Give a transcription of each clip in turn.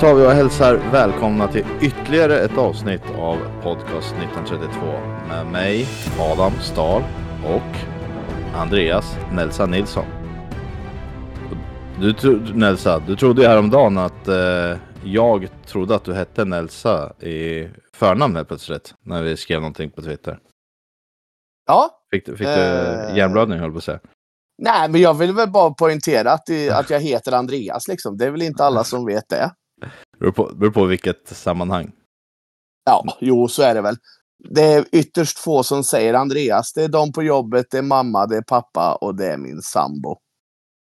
tar vi och hälsar välkomna till ytterligare ett avsnitt av Podcast 1932 med mig, Adam Stahl och Andreas Nelsa Nilsson. Du, tro- Nelsa, du trodde ju häromdagen att eh, jag trodde att du hette Nelsa i förnamn helt plötsligt när vi skrev någonting på Twitter. Ja, Fick, du- fick Eh. du hjärnblödning höll på att säga. nej, men jag vill väl bara poängtera att, det, att jag heter Andreas. Liksom. Det är väl inte alla som vet det. Beror på, beror på vilket sammanhang. Ja, jo, så är det väl. Det är ytterst få som säger Andreas. Det är de på jobbet, det är mamma, det är pappa och det är min sambo.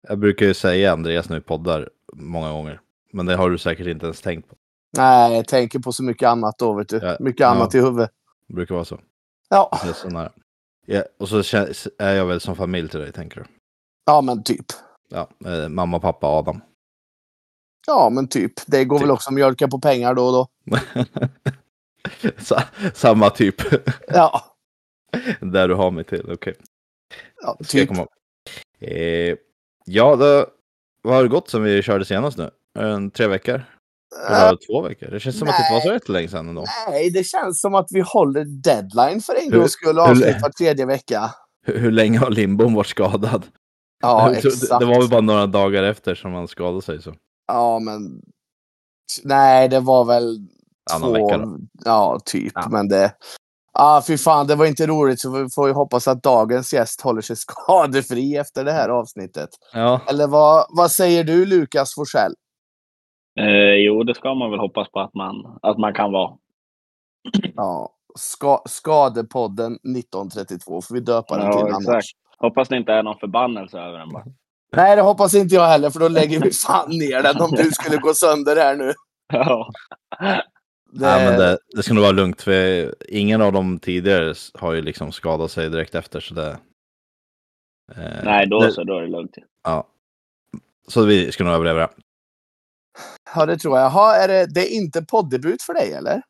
Jag brukar ju säga Andreas nu i poddar många gånger. Men det har du säkert inte ens tänkt på. Nej, jag tänker på så mycket annat då, vet du. Ja, Mycket ja. annat i huvudet. Det brukar vara så. Ja, Det är så nära. Ja, och så är jag väl som familj till dig, tänker du? ja, men typ. Ja, eh, mamma, pappa, Adam. Ja, men typ. Det går Typ. väl också att mjölka på pengar då och då. Sa, samma typ. Ja, Där du har mig till, okej. ja Ska jag typ. Eh, ja, då, vad har det gått sen vi körde senast nu? En, tre veckor? Det två veckor? Det känns som att det inte var så nej. jättelänge sedan ändå. Nej, det känns som att vi håller deadline för en gångs skull. hur- Avsnitt var tredje vecka. Hur, hur länge har Lindbom varit skadad? Ja, exakt. Det var väl bara några dagar efter som han skadade sig. Så. Ja, men... Nej, det var väl någon två... vecka då. Ja, typ. Ja. Men det... Ja, fy fan, det var inte roligt. Så vi får ju hoppas att dagens gäst håller sig skadefri efter det här avsnittet. Ja, Eller vad, vad säger du, Lukas Forsell? Eh, jo, det ska man väl hoppas på att man, att man kan vara. Ja, ska, Skadepodden 1932 får vi döpa den Ja, till exakt. annars. Hoppas det inte är någon förbannelse över den bara. Nej, det hoppas inte jag heller, för då lägger vi fan ner den om du skulle gå sönder här nu. Ja. Det, Nej, men det, det ska nog vara lugnt. För ingen av dem tidigare har ju liksom skadat sig direkt efter. Så det, eh, Nej, då det, så, då är det lugnt. Ja. Så vi ska nog överleva det. Ja, det tror jag. Ha, är det, det är inte poddebut för dig, eller?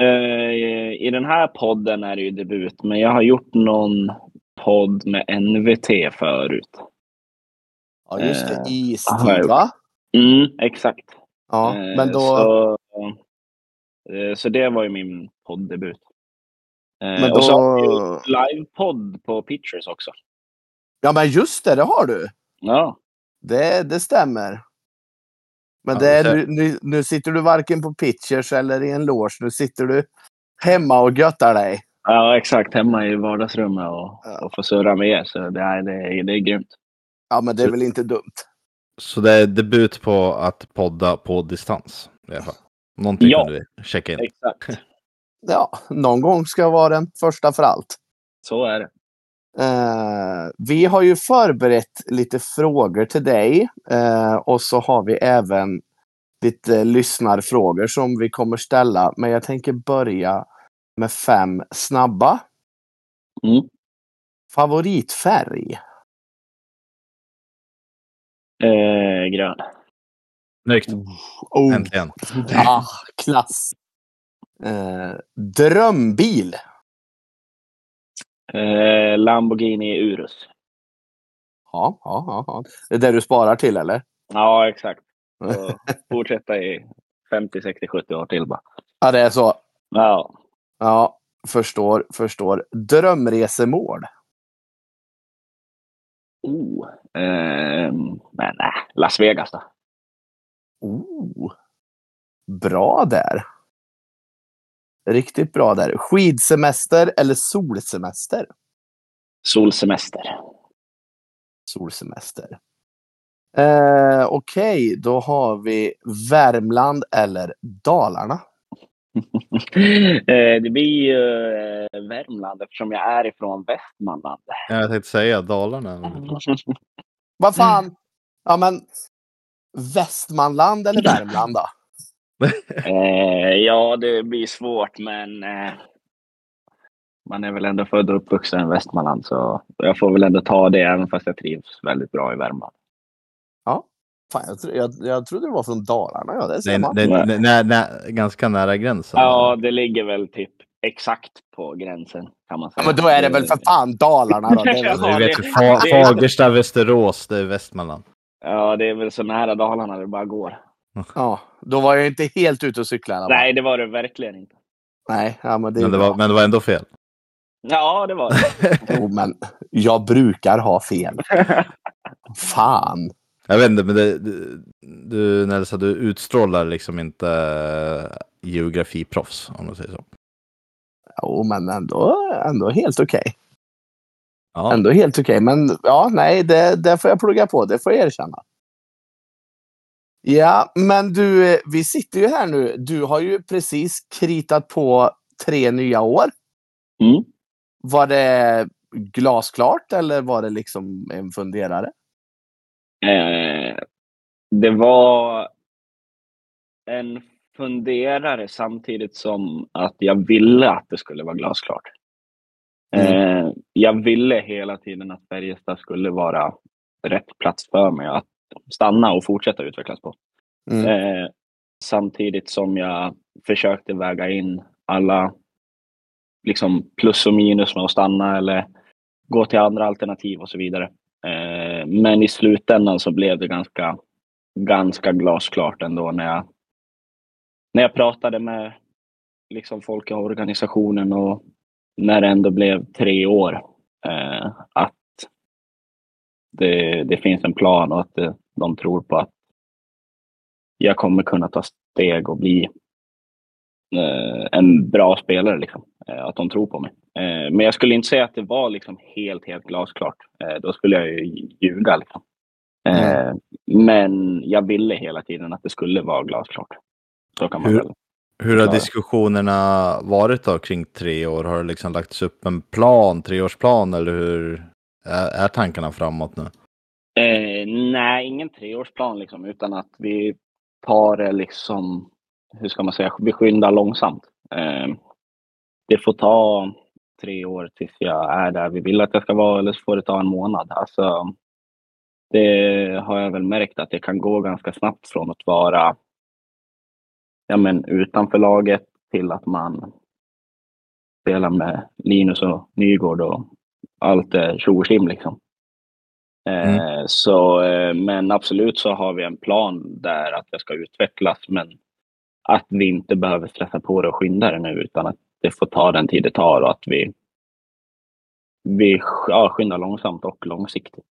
Eh, I den här podden är det ju debut, men jag har gjort någon podd med NVT förut. Ja, just det. Eh, Istid, va? Mm, exakt. Ja, Eh, men då... Så, eh, så det var ju min poddebut. Men Och så då- har gjort livepodd på Pictures också. Ja, men just det, det har du. Ja. Det, det stämmer. Men Ja, det är, nu, nu, sitter du varken på pitchers eller i en loge. Nu sitter du hemma och göttar dig. Ja, exakt. Hemma i vardagsrummet och, Ja. och få surra med er. Så det är, det är, det är grymt. Ja, men det är Så- väl inte dumt. Så det är debut på att podda på distans. I alla fall. Någonting Ja. kunde vi checka in. Exakt. Ja, någon gång ska vara den första för allt. Så är det. Eh, vi har ju förberett lite frågor till dig eh, och så har vi även lite lyssnarfrågor som vi kommer ställa. Men jag tänker börja med fem snabba. Mm. Favoritfärg? Eh, grön. Snyggt. Oh, Äntligen. ah, klass! Eh, drömbil? Eh, Lamborghini Urus. Ja, ja, ja, ja. Det är det du sparar till eller? Ja, exakt. Så fortsätta i 50, 60, 70 år till bara. Ja, det är så. Ja. Ja, förstår, förstår. Drömresemål? Oh. Eh, men nej, Las Vegas då. Oh. Bra där. Riktigt bra där. Skidsemester eller solsemester? Solsemester. Solsemester. Eh, Okej, då har vi Värmland eller Dalarna. eh, det blir ju eh, Värmland eftersom jag är ifrån Västmanland. Ja, Jag tänkte säga Dalarna. Vad fan? Ja, men Västmanland eller Värmland då? Eh, ja, det blir svårt, men man är väl ändå född och uppvuxen i Västmanland, så jag får väl ändå ta det, även fast jag trivs väldigt bra i Värmland. Fan, jag, tro, jag, jag trodde det var från Dalarna. Ja, det man. det är nä, nä, ganska nära gränsen. Ja, det ligger väl typ exakt på gränsen, kan man Ja, säga. men då är det väl för fan Dalarna då. Det är väl... Alltså, Ja, du vet det- ju, Fa- det är- Fagersta, Västerås, det är Västmanland. Ja, det är väl så nära Dalarna det bara går. Ja, Då var jag inte helt ute och cyklade. Nej, det var det verkligen inte. Nej, ja, men det Men det, var, men det var ändå fel. Ja, det var det. Jo, men jag brukar ha fel. Fan. Jag vet inte, men det, du, du Nelsa, du utstrålar liksom inte eh, geografiproffs om man säger så. Jo, men ändå, ändå helt okej. Ja, Ändå helt okej. Men ja, nej, det, det får jag plugga på. Det får jag erkänna. Ja, men du, eh, vi sitter ju här nu. Du har ju precis kritat på tre nya år. Mm. Var det glasklart eller var det liksom en funderare? Eh, det var en funderare samtidigt som att jag ville att det skulle vara glasklart. Eh, jag ville hela tiden att Färjestad skulle vara rätt plats för mig att stanna och fortsätta utvecklas på. Mm. Eh, samtidigt som jag försökte väga in alla liksom plus och minus med att stanna eller gå till andra alternativ och så vidare. Eh, men i slutändan så blev det ganska, ganska glasklart ändå när jag, när jag pratade med liksom folk i organisationen och när det ändå blev tre år. Eh, att det, det finns en plan och att det, de tror på att jag kommer kunna ta steg och bli en bra spelare. Liksom. Eh, att de tror på mig. Eh, men jag skulle inte säga att det var liksom helt, helt glasklart. Eh, då skulle jag ju ljuga. Liksom. Eh, Men jag ville hela tiden att det skulle vara glasklart. Så kan man Hur-. Hur har diskussionerna varit då kring tre år? Har det liksom lagts upp en plan, treårsplan eller hur är, är tankarna framåt nu? Eh, nej, ingen treårsplan liksom, utan att vi tar det liksom, hur ska man säga, vi skyndar långsamt. Eh, det får ta tre år tills jag är där vi vill att jag ska vara, eller så får det ta en månad. Alltså, det har jag väl märkt att det kan gå ganska snabbt från att vara ja, men, utanför laget till att man spelar med Linus och Nygård och allt är tjo liksom. Eh, så, eh, men absolut så har vi en plan där att jag ska utvecklas, men att vi inte behöver stressa på det och skynda det nu, utan att det får ta den tid det tar och att vi, vi ja, skyndar långsamt och långsiktigt.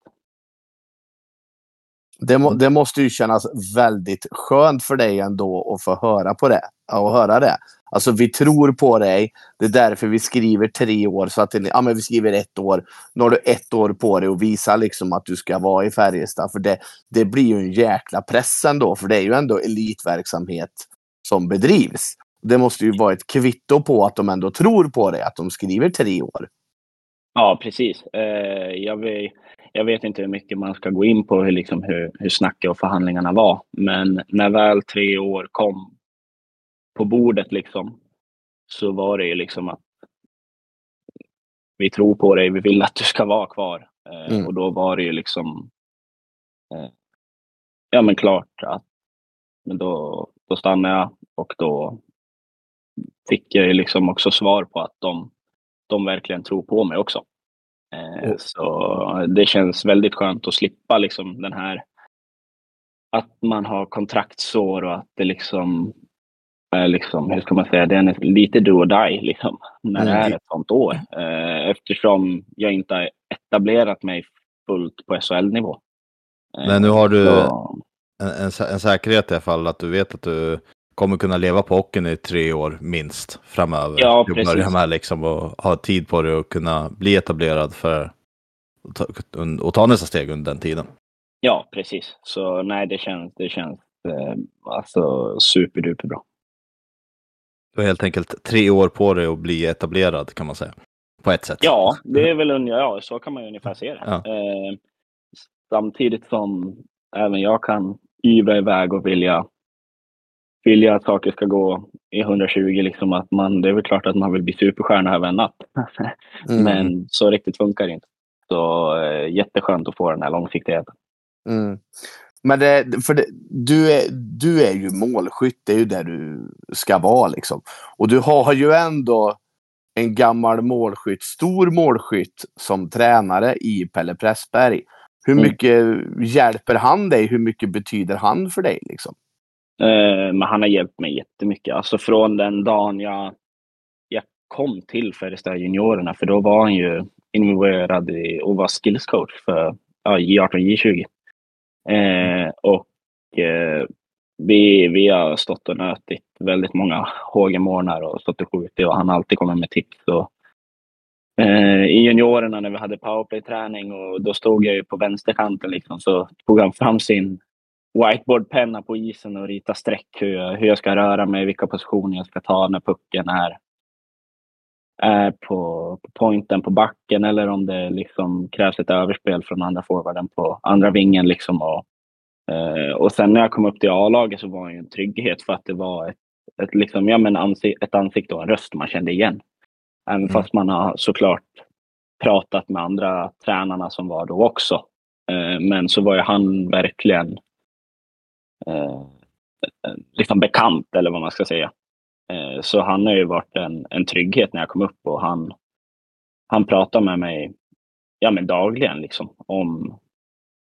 Det, må, det måste ju kännas väldigt skönt för dig ändå att få höra på det. Och höra det. Alltså vi tror på dig. Det är därför vi skriver tre år. Så att det, ja, men vi skriver ett år. Nu har du ett år på dig att visa liksom att du ska vara i Färjestad. För det, det blir ju en jäkla press ändå. För det är ju ändå elitverksamhet som bedrivs. Det måste ju vara ett kvitto på att de ändå tror på dig. Att de skriver tre år. Ja, precis. Eh, jag, vet, jag vet inte hur mycket man ska gå in på hur, liksom, hur, hur snacket och förhandlingarna var. Men när väl tre år kom på bordet liksom, så var det ju liksom att vi tror på dig, vi vill att du ska vara kvar. Eh, Mm. Och då var det ju liksom eh, ja men klart att men då, då stannade jag och då fick jag ju liksom också svar på att de, de verkligen tror på mig också. Eh, Och- Så det känns väldigt skönt att slippa liksom den här att man har kontraktsår och att det liksom är liksom, hur ska man säga, det är lite do or die liksom, när det Mm. är ett sånt år. Eh, Eftersom jag inte har etablerat mig fullt på SHL-nivå. Eh, Men nu har du så- en, en, sä- en säkerhet i alla fall att du vet att du kommer kunna leva på hockeyn i tre år minst framöver. Ja, Du börjar med liksom och ha tid på dig att kunna bli etablerad för att ta, och ta nästa steg under den tiden. Ja, precis. Så nej, det känns, det känns eh, alltså superduper bra. Du har helt enkelt tre år på dig att bli etablerad kan man säga. På ett sätt. Ja, det är väl ungefär, ja, så kan man ju ungefär se det. Ja. Eh, samtidigt som även jag kan ivra iväg och vilja, vilja att saker ska gå i 120. Liksom att man, det är väl klart att man vill bli superstjärna över en natt. Mm. Men så riktigt funkar det inte. Så eh, jätteskönt att få den här långsiktigheten. Mm. Men det, för det, du, är, du är ju målskytt, det är ju där du ska vara liksom. Och du har ju ändå en gammal målskytt, stor målskytt som tränare i Pelle Pressberg. Hur Mm. mycket hjälper han dig? Hur mycket betyder han för dig? Liksom? Eh, men han har hjälpt mig jättemycket. Alltså från den dagen jag, jag kom till Färjestad juniorerna, för då var han ju involverad i och var skillscoach för ja, J18 J20. Eh, och eh, vi, vi har stått och nötit väldigt många HG-morgnar och stått och skjutit och han har alltid kommit med tips. Och, eh, I juniorerna när vi hade powerplay-träning och då stod jag ju på vänsterkanten liksom, så tog han fram sin whiteboardpenna på isen och ritade streck hur jag, hur jag ska röra mig, vilka positioner jag ska ta när pucken är, är på, på pointen på backen eller om det liksom krävs ett överspel från andra forwarden på andra vingen. Liksom och, eh, och sen när jag kom upp till A-laget så var det en trygghet för att det var ett, ett, liksom, ja, men ansik ett ansikte och en röst man kände igen. Även mm. fast man har såklart pratat med andra tränarna som var då också. Eh, men så var ju han verkligen eh, liksom bekant eller vad man ska säga. Eh, så han har ju varit en, en trygghet när jag kom upp och han, han pratar med mig ja, men dagligen liksom, om,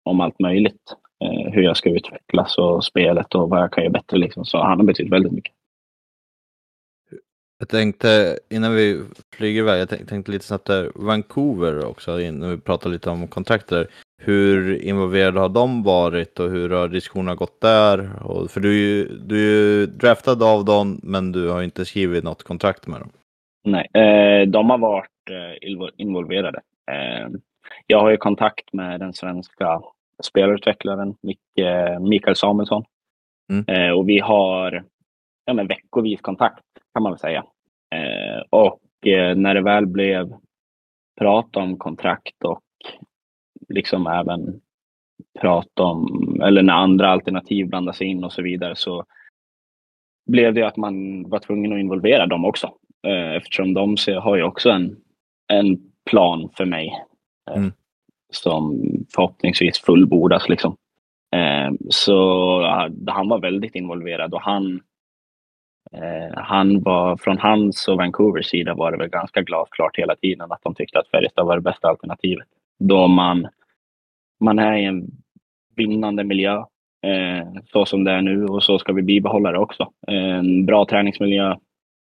om allt möjligt. Eh, hur jag ska utvecklas och spelet och vad jag kan göra bättre. Liksom. Så han har betytt väldigt mycket. Jag tänkte innan vi flyger iväg, jag tänkte, lite snabbt där, Vancouver också, när vi pratar lite om kontrakter. Hur involverade har de varit och hur har diskussionerna gått där? Och, för du är, ju, du är ju draftad av dem, men du har inte skrivit något kontrakt med dem. Nej, eh, de har varit eh, involverade. Eh, jag har ju kontakt med den svenska spelutvecklaren Mikael Samuelsson. Mm. Eh, och vi har ja, men veckovis kontakt kan man väl säga. Eh, och eh, när det väl blev prat om kontrakt och liksom även prat om, eller när andra alternativ blandas in och så vidare så blev det att man var tvungen att involvera dem också. Eh, eftersom de har ju också en, en plan för mig eh, mm. som förhoppningsvis fullbordas. Liksom. Eh, så han var väldigt involverad och han Eh, han var, från hans och Vancouvers sida var det väl ganska glasklart hela tiden att de tyckte att Färjestad var det bästa alternativet. Då man man är i en vinnande miljö eh, så som det är nu och så ska vi bibehålla det också. En bra träningsmiljö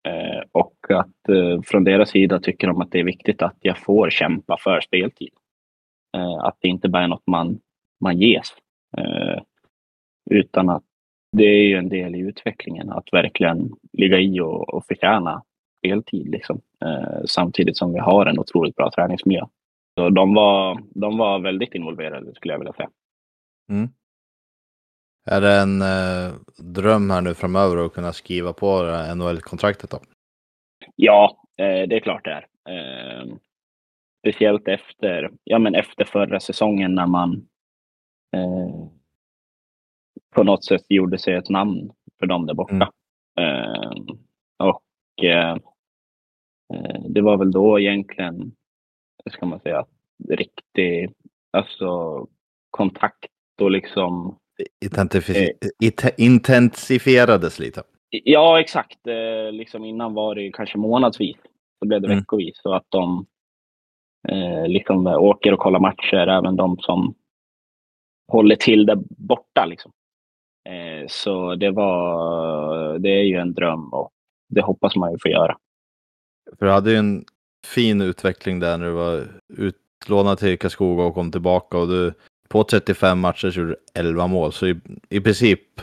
eh, och att eh, från deras sida tycker de att det är viktigt att jag får kämpa för speltid. Eh, att det inte bara är något man, man ges. Eh, utan att det är ju en del i utvecklingen att verkligen ligga i och, och förtjäna speltid liksom. Eh, samtidigt som vi har en otroligt bra träningsmiljö. Så de var, de var väldigt involverade skulle jag vilja säga. Mm. Är det en eh, dröm här nu framöver att kunna skriva på NHL-kontraktet då? Ja, eh, det är klart det är. Eh, speciellt efter, ja, men efter förra säsongen när man eh, på något sätt gjorde sig ett namn för dem där borta. Mm. Eh, och eh, det var väl då egentligen ska man säga, riktig alltså, kontakt och liksom... Identifi eh, intensifierades lite. Ja, exakt. Eh, liksom innan var det kanske månadsvis. Så blev det mm. veckovis. Så att de eh, liksom åker och kollar matcher, även de som håller till där borta. Liksom. Eh, så det var, det är ju en dröm och det hoppas man ju få göra. För du hade ju en fin utveckling där när du var utlånad till Karlskoga och kom tillbaka och du på 35 matcher så gjorde du 11 mål. Så i, i princip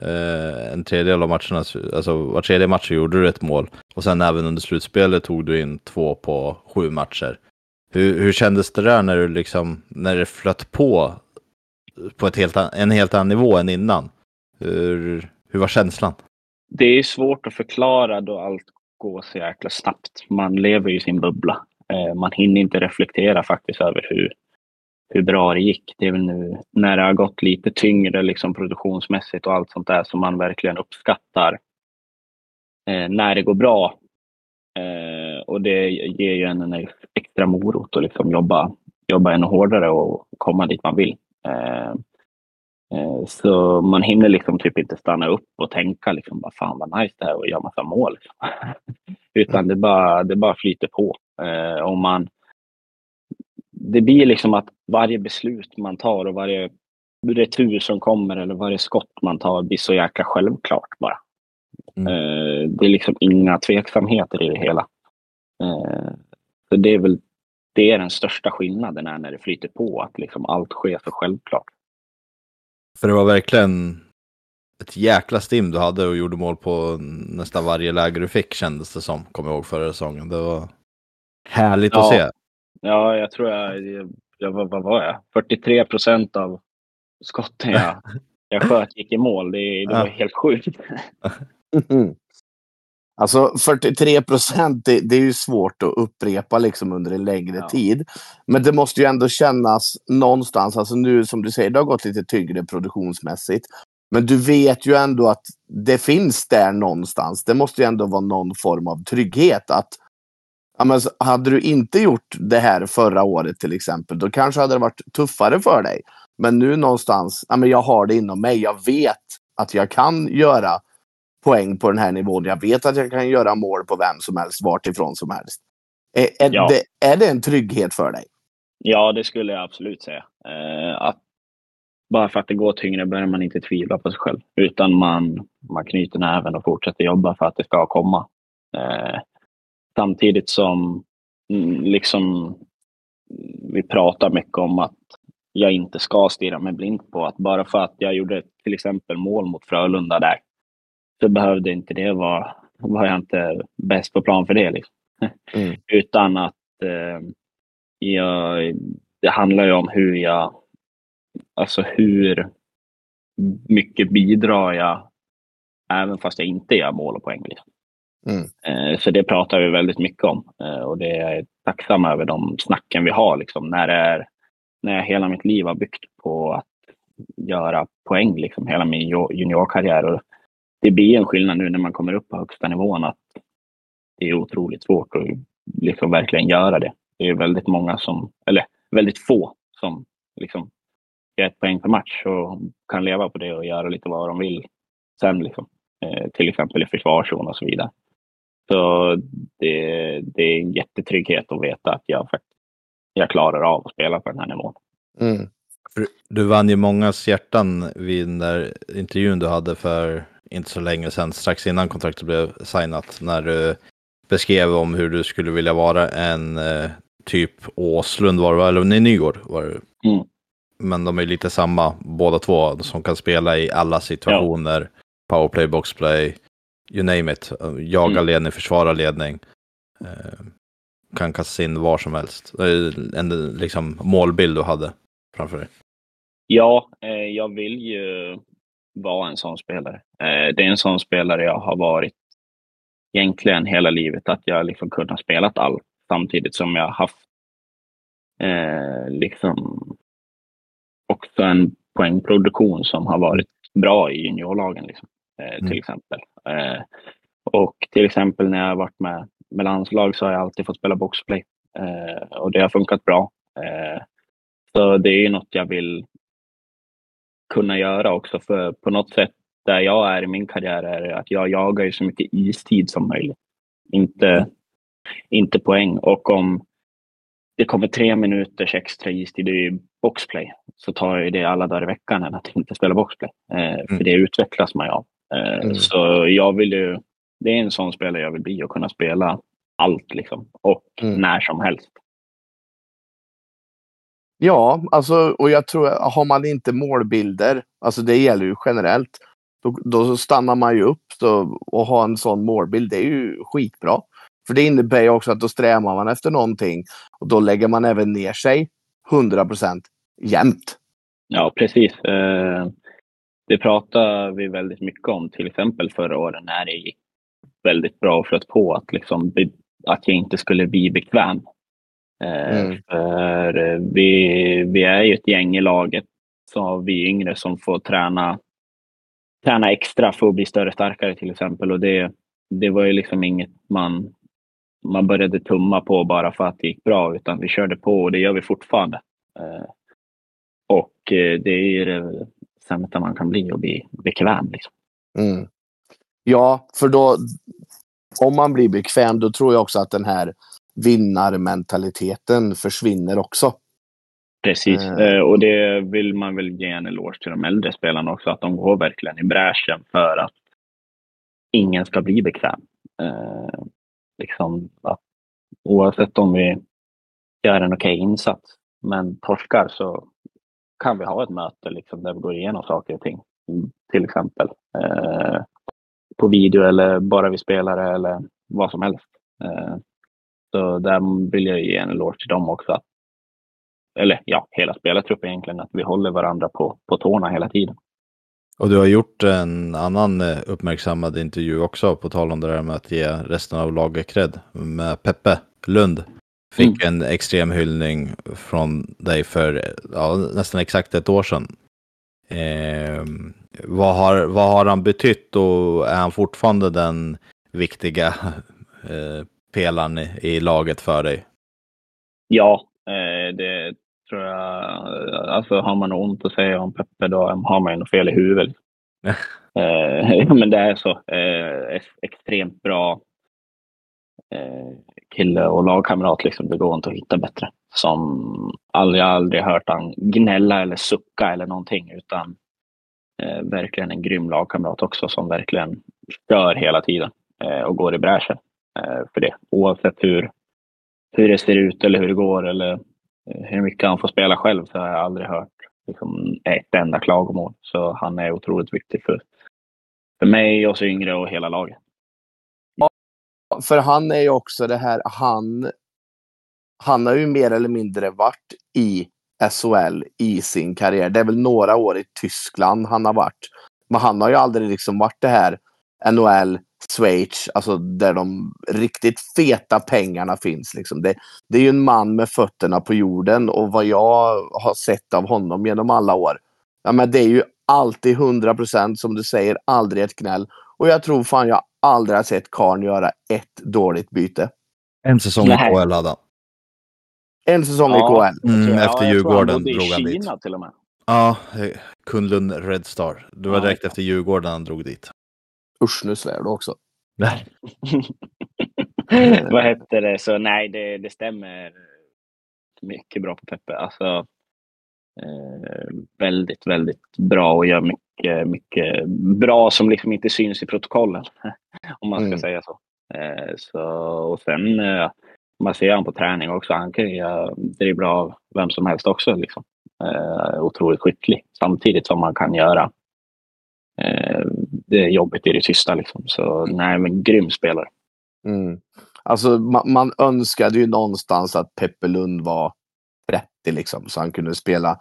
eh, en tredjedel av matcherna, alltså var tredje match gjorde du ett mål. Och sen även under slutspelet tog du in två på sju matcher. Hur, hur kändes det där när du liksom, när det flöt på på ett helt, en helt annan nivå än innan? Hur, hur var känslan? Det är svårt att förklara då allt går så jäkla snabbt. Man lever i sin bubbla. Eh, man hinner inte reflektera faktiskt över hur, hur bra det gick. Det är väl nu när det har gått lite tyngre liksom produktionsmässigt och allt sånt där som man verkligen uppskattar eh, när det går bra. Eh, och det ger ju en en extra morot att liksom jobba, jobba ännu hårdare och komma dit man vill. Eh, så man hinner liksom typ inte stanna upp och tänka liksom, vad fan vad nice det här och göra massa mål. Liksom. Utan det bara, det bara flyter på. Eh, och man, det blir liksom att varje beslut man tar och varje retur som kommer eller varje skott man tar blir så jäkla självklart bara. Mm. Eh, det är liksom inga tveksamheter i det hela. Eh, så det är väl det är den största skillnaden är när det flyter på, att liksom allt sker så självklart. För det var verkligen ett jäkla stim du hade och gjorde mål på nästan varje läge du fick kändes det som, kommer jag ihåg förra säsongen. Det var härligt Ja. att se. Ja, jag tror jag, jag, jag vad, vad var jag? 43 procent av skotten jag, jag sköt gick i mål. Det, det var Ja. helt sjukt. Alltså 43 procent, det, det är ju svårt att upprepa liksom under en längre Ja. tid. Men det måste ju ändå kännas någonstans, alltså nu som du säger, det har gått lite tyngre produktionsmässigt. Men du vet ju ändå att det finns där någonstans. Det måste ju ändå vara någon form av trygghet. att ja, men, Hade du inte gjort det här förra året till exempel, då kanske hade det varit tuffare för dig. Men nu någonstans, ja, men jag har det inom mig. Jag vet att jag kan göra poäng på den här nivån. Jag vet att jag kan göra mål på vem som helst, vart ifrån som helst. Är, är, Ja. det, är det en trygghet för dig? Ja, det skulle jag absolut säga. Eh, att bara för att det går tyngre börjar man inte tvivla på sig själv. Utan man, man knyter näven och fortsätter jobba för att det ska komma. Eh, samtidigt som mm, liksom vi pratar mycket om att jag inte ska stirra mig blind på att bara för att jag gjorde till exempel mål mot Frölunda där så behövde inte det vara, var jag inte bäst på plan för det. Liksom. Mm. Utan att eh, jag, det handlar ju om hur jag, alltså hur mycket bidrar jag även fast jag inte gör mål och poäng. Liksom. Mm. Eh, så det pratar vi väldigt mycket om eh, och det är jag tacksam över de snacken vi har. Liksom, när, det är, när jag hela mitt liv har byggt på att göra poäng, liksom, hela min ju- juniorkarriär. Och det blir en skillnad nu när man kommer upp på högsta nivån att det är otroligt svårt att liksom verkligen göra det. Det är väldigt många som, eller väldigt få som liksom gör ett poäng per match och kan leva på det och göra lite vad de vill sen. Liksom. Eh, till exempel i försvarszon och så vidare. Så det, det är en jättetrygghet att veta att jag, jag klarar av att spela på den här nivån. Mm. Du vann ju mångas hjärtan vid den där intervjun du hade för inte så länge sedan, strax innan kontraktet blev signat, när du beskrev om hur du skulle vilja vara en eh, typ Åslund var det, eller nej, Nygård var det. Mm. Men de är lite samma, båda två, som kan spela i alla situationer. Powerplay, boxplay, you name it. Jaga Mm. ledning, försvara ledning. Eh, kan kasta in var som helst. Är En liksom, målbild du hade framför dig. Ja, eh, jag vill ju vara en sån spelare. Eh, det är en sån spelare jag har varit egentligen hela livet. Att jag liksom kunnat spela allt samtidigt som jag haft eh, liksom också en poängproduktion som har varit bra i juniorlagen. Liksom, eh, till Mm. exempel. Eh, och till exempel när jag har varit med, med landslag så har jag alltid fått spela boxplay. Eh, och det har funkat bra. Så det är ju något jag vill kunna göra också. För på något sätt där jag är i min karriär är att jag jagar ju så mycket istid som möjligt. Inte, inte poäng. Och om det kommer tre minuters extra istid i boxplay så tar jag det alla dagar i veckan än att inte spela boxplay. Eh, För Mm. det utvecklas man ju av. Eh, Mm. Så jag vill ju, det är en sån spelare jag vill bli och kunna spela allt liksom. Och Mm. när som helst. Ja, alltså, och jag tror har man inte målbilder, alltså det gäller ju generellt, då, då stannar man ju upp då, och har en sån målbild. Det är ju skitbra. För det innebär ju också att då strävar man efter någonting och då lägger man även ner sig 100% jämt. Ja, precis. Eh, det pratade vi väldigt mycket om, till exempel förra året när det gick väldigt bra och flöt på att, liksom, att jag inte skulle bli bekväm. Eh, Mm. För eh, vi, vi är ju ett gäng i laget, så vi yngre som får träna, träna extra för att bli större och starkare till exempel. Och det, det var ju liksom inget man, man började tumma på bara för att det gick bra, utan vi körde på och det gör vi fortfarande. Eh, Och det är ju det sämsta man kan bli och bli bekväm. Liksom. Mm. Ja, för då om man blir bekväm då tror jag också att den här vinnarmentaliteten försvinner också. Precis, Eh. eh, och det vill man väl ge en eloge till de äldre spelarna också, att de går verkligen i bräschen för att ingen ska bli bekväm. Eh, liksom att oavsett om vi gör en okej insats, men torskar så kan vi ha ett möte liksom, där vi går igenom saker och ting. Mm, Till exempel eh, på video eller bara vi spelare eller vad som helst. Eh, så där vill jag ge en eloge till dem också. Att, eller ja, hela spelartruppen egentligen, att vi håller varandra på, på tårna hela tiden. Och du har gjort en annan eh, uppmärksammad intervju också, på tal om det där med att ge resten av laget cred, med Peppe Lund. Fick en extrem hyllning från dig för ja, nästan exakt ett år sedan. Eh, vad, har, vad har han betytt och är han fortfarande den viktiga eh, pelaren i, i laget för dig? Ja, eh, det tror jag. Alltså har man ont att säga om Peppe då har man ju något fel i huvudet. eh, men det är så. Eh, ex- extremt bra eh, kille och lagkamrat. Liksom. Det går inte att hitta bättre. Som aldrig, aldrig hört han gnälla eller sucka eller någonting. Utan eh, verkligen en grym lagkamrat också som verkligen kör hela tiden eh, och går i bräschen Eh, för det. Oavsett hur, hur det ser ut eller hur det går eller eh, hur mycket han får spela själv så har jag aldrig hört liksom, ett enda klagomål. Så han är otroligt viktig för, för mig, oss yngre och hela laget. Ja, För han är ju också det här, han, han har ju mer eller mindre varit i SHL i sin karriär. Det är väl några år i Tyskland han har varit. Men han har ju aldrig liksom varit det här NHL, Schweiz, alltså där de riktigt feta pengarna finns. Liksom. Det, det är ju en man med fötterna på jorden och vad jag har sett av honom genom alla år. Ja, men det är ju alltid 100 procent som du säger, aldrig ett gnäll. Och jag tror fan jag aldrig har sett Karn göra ett dåligt byte. En säsong i. KL hade han. En säsong Ja. i KL. Mm, efter han Djurgården drog han dit. Kina till och med. Ja, eh, Kunlund Red Star. Det var Ja, direkt ja. efter Djurgården han drog dit. Usch, nu svär du också. Nej. Vad hette det? Så nej, det, det stämmer mycket bra på Peppe. Alltså, eh, väldigt, väldigt bra och gör mycket, mycket bra som liksom inte syns i protokollen. Om man ska Mm. säga så. Eh, så. Och sen, eh, man ser han på träning också. Han kan ju dribbla av vem som helst också. Liksom. Eh, otroligt skicklig. Samtidigt som man kan göra eh, det jobbet i det tysta. Liksom. Så nej, men grym spelare. Mm. Alltså, man, man önskade ju någonstans att Peppe Lund var 30 liksom, så han kunde spela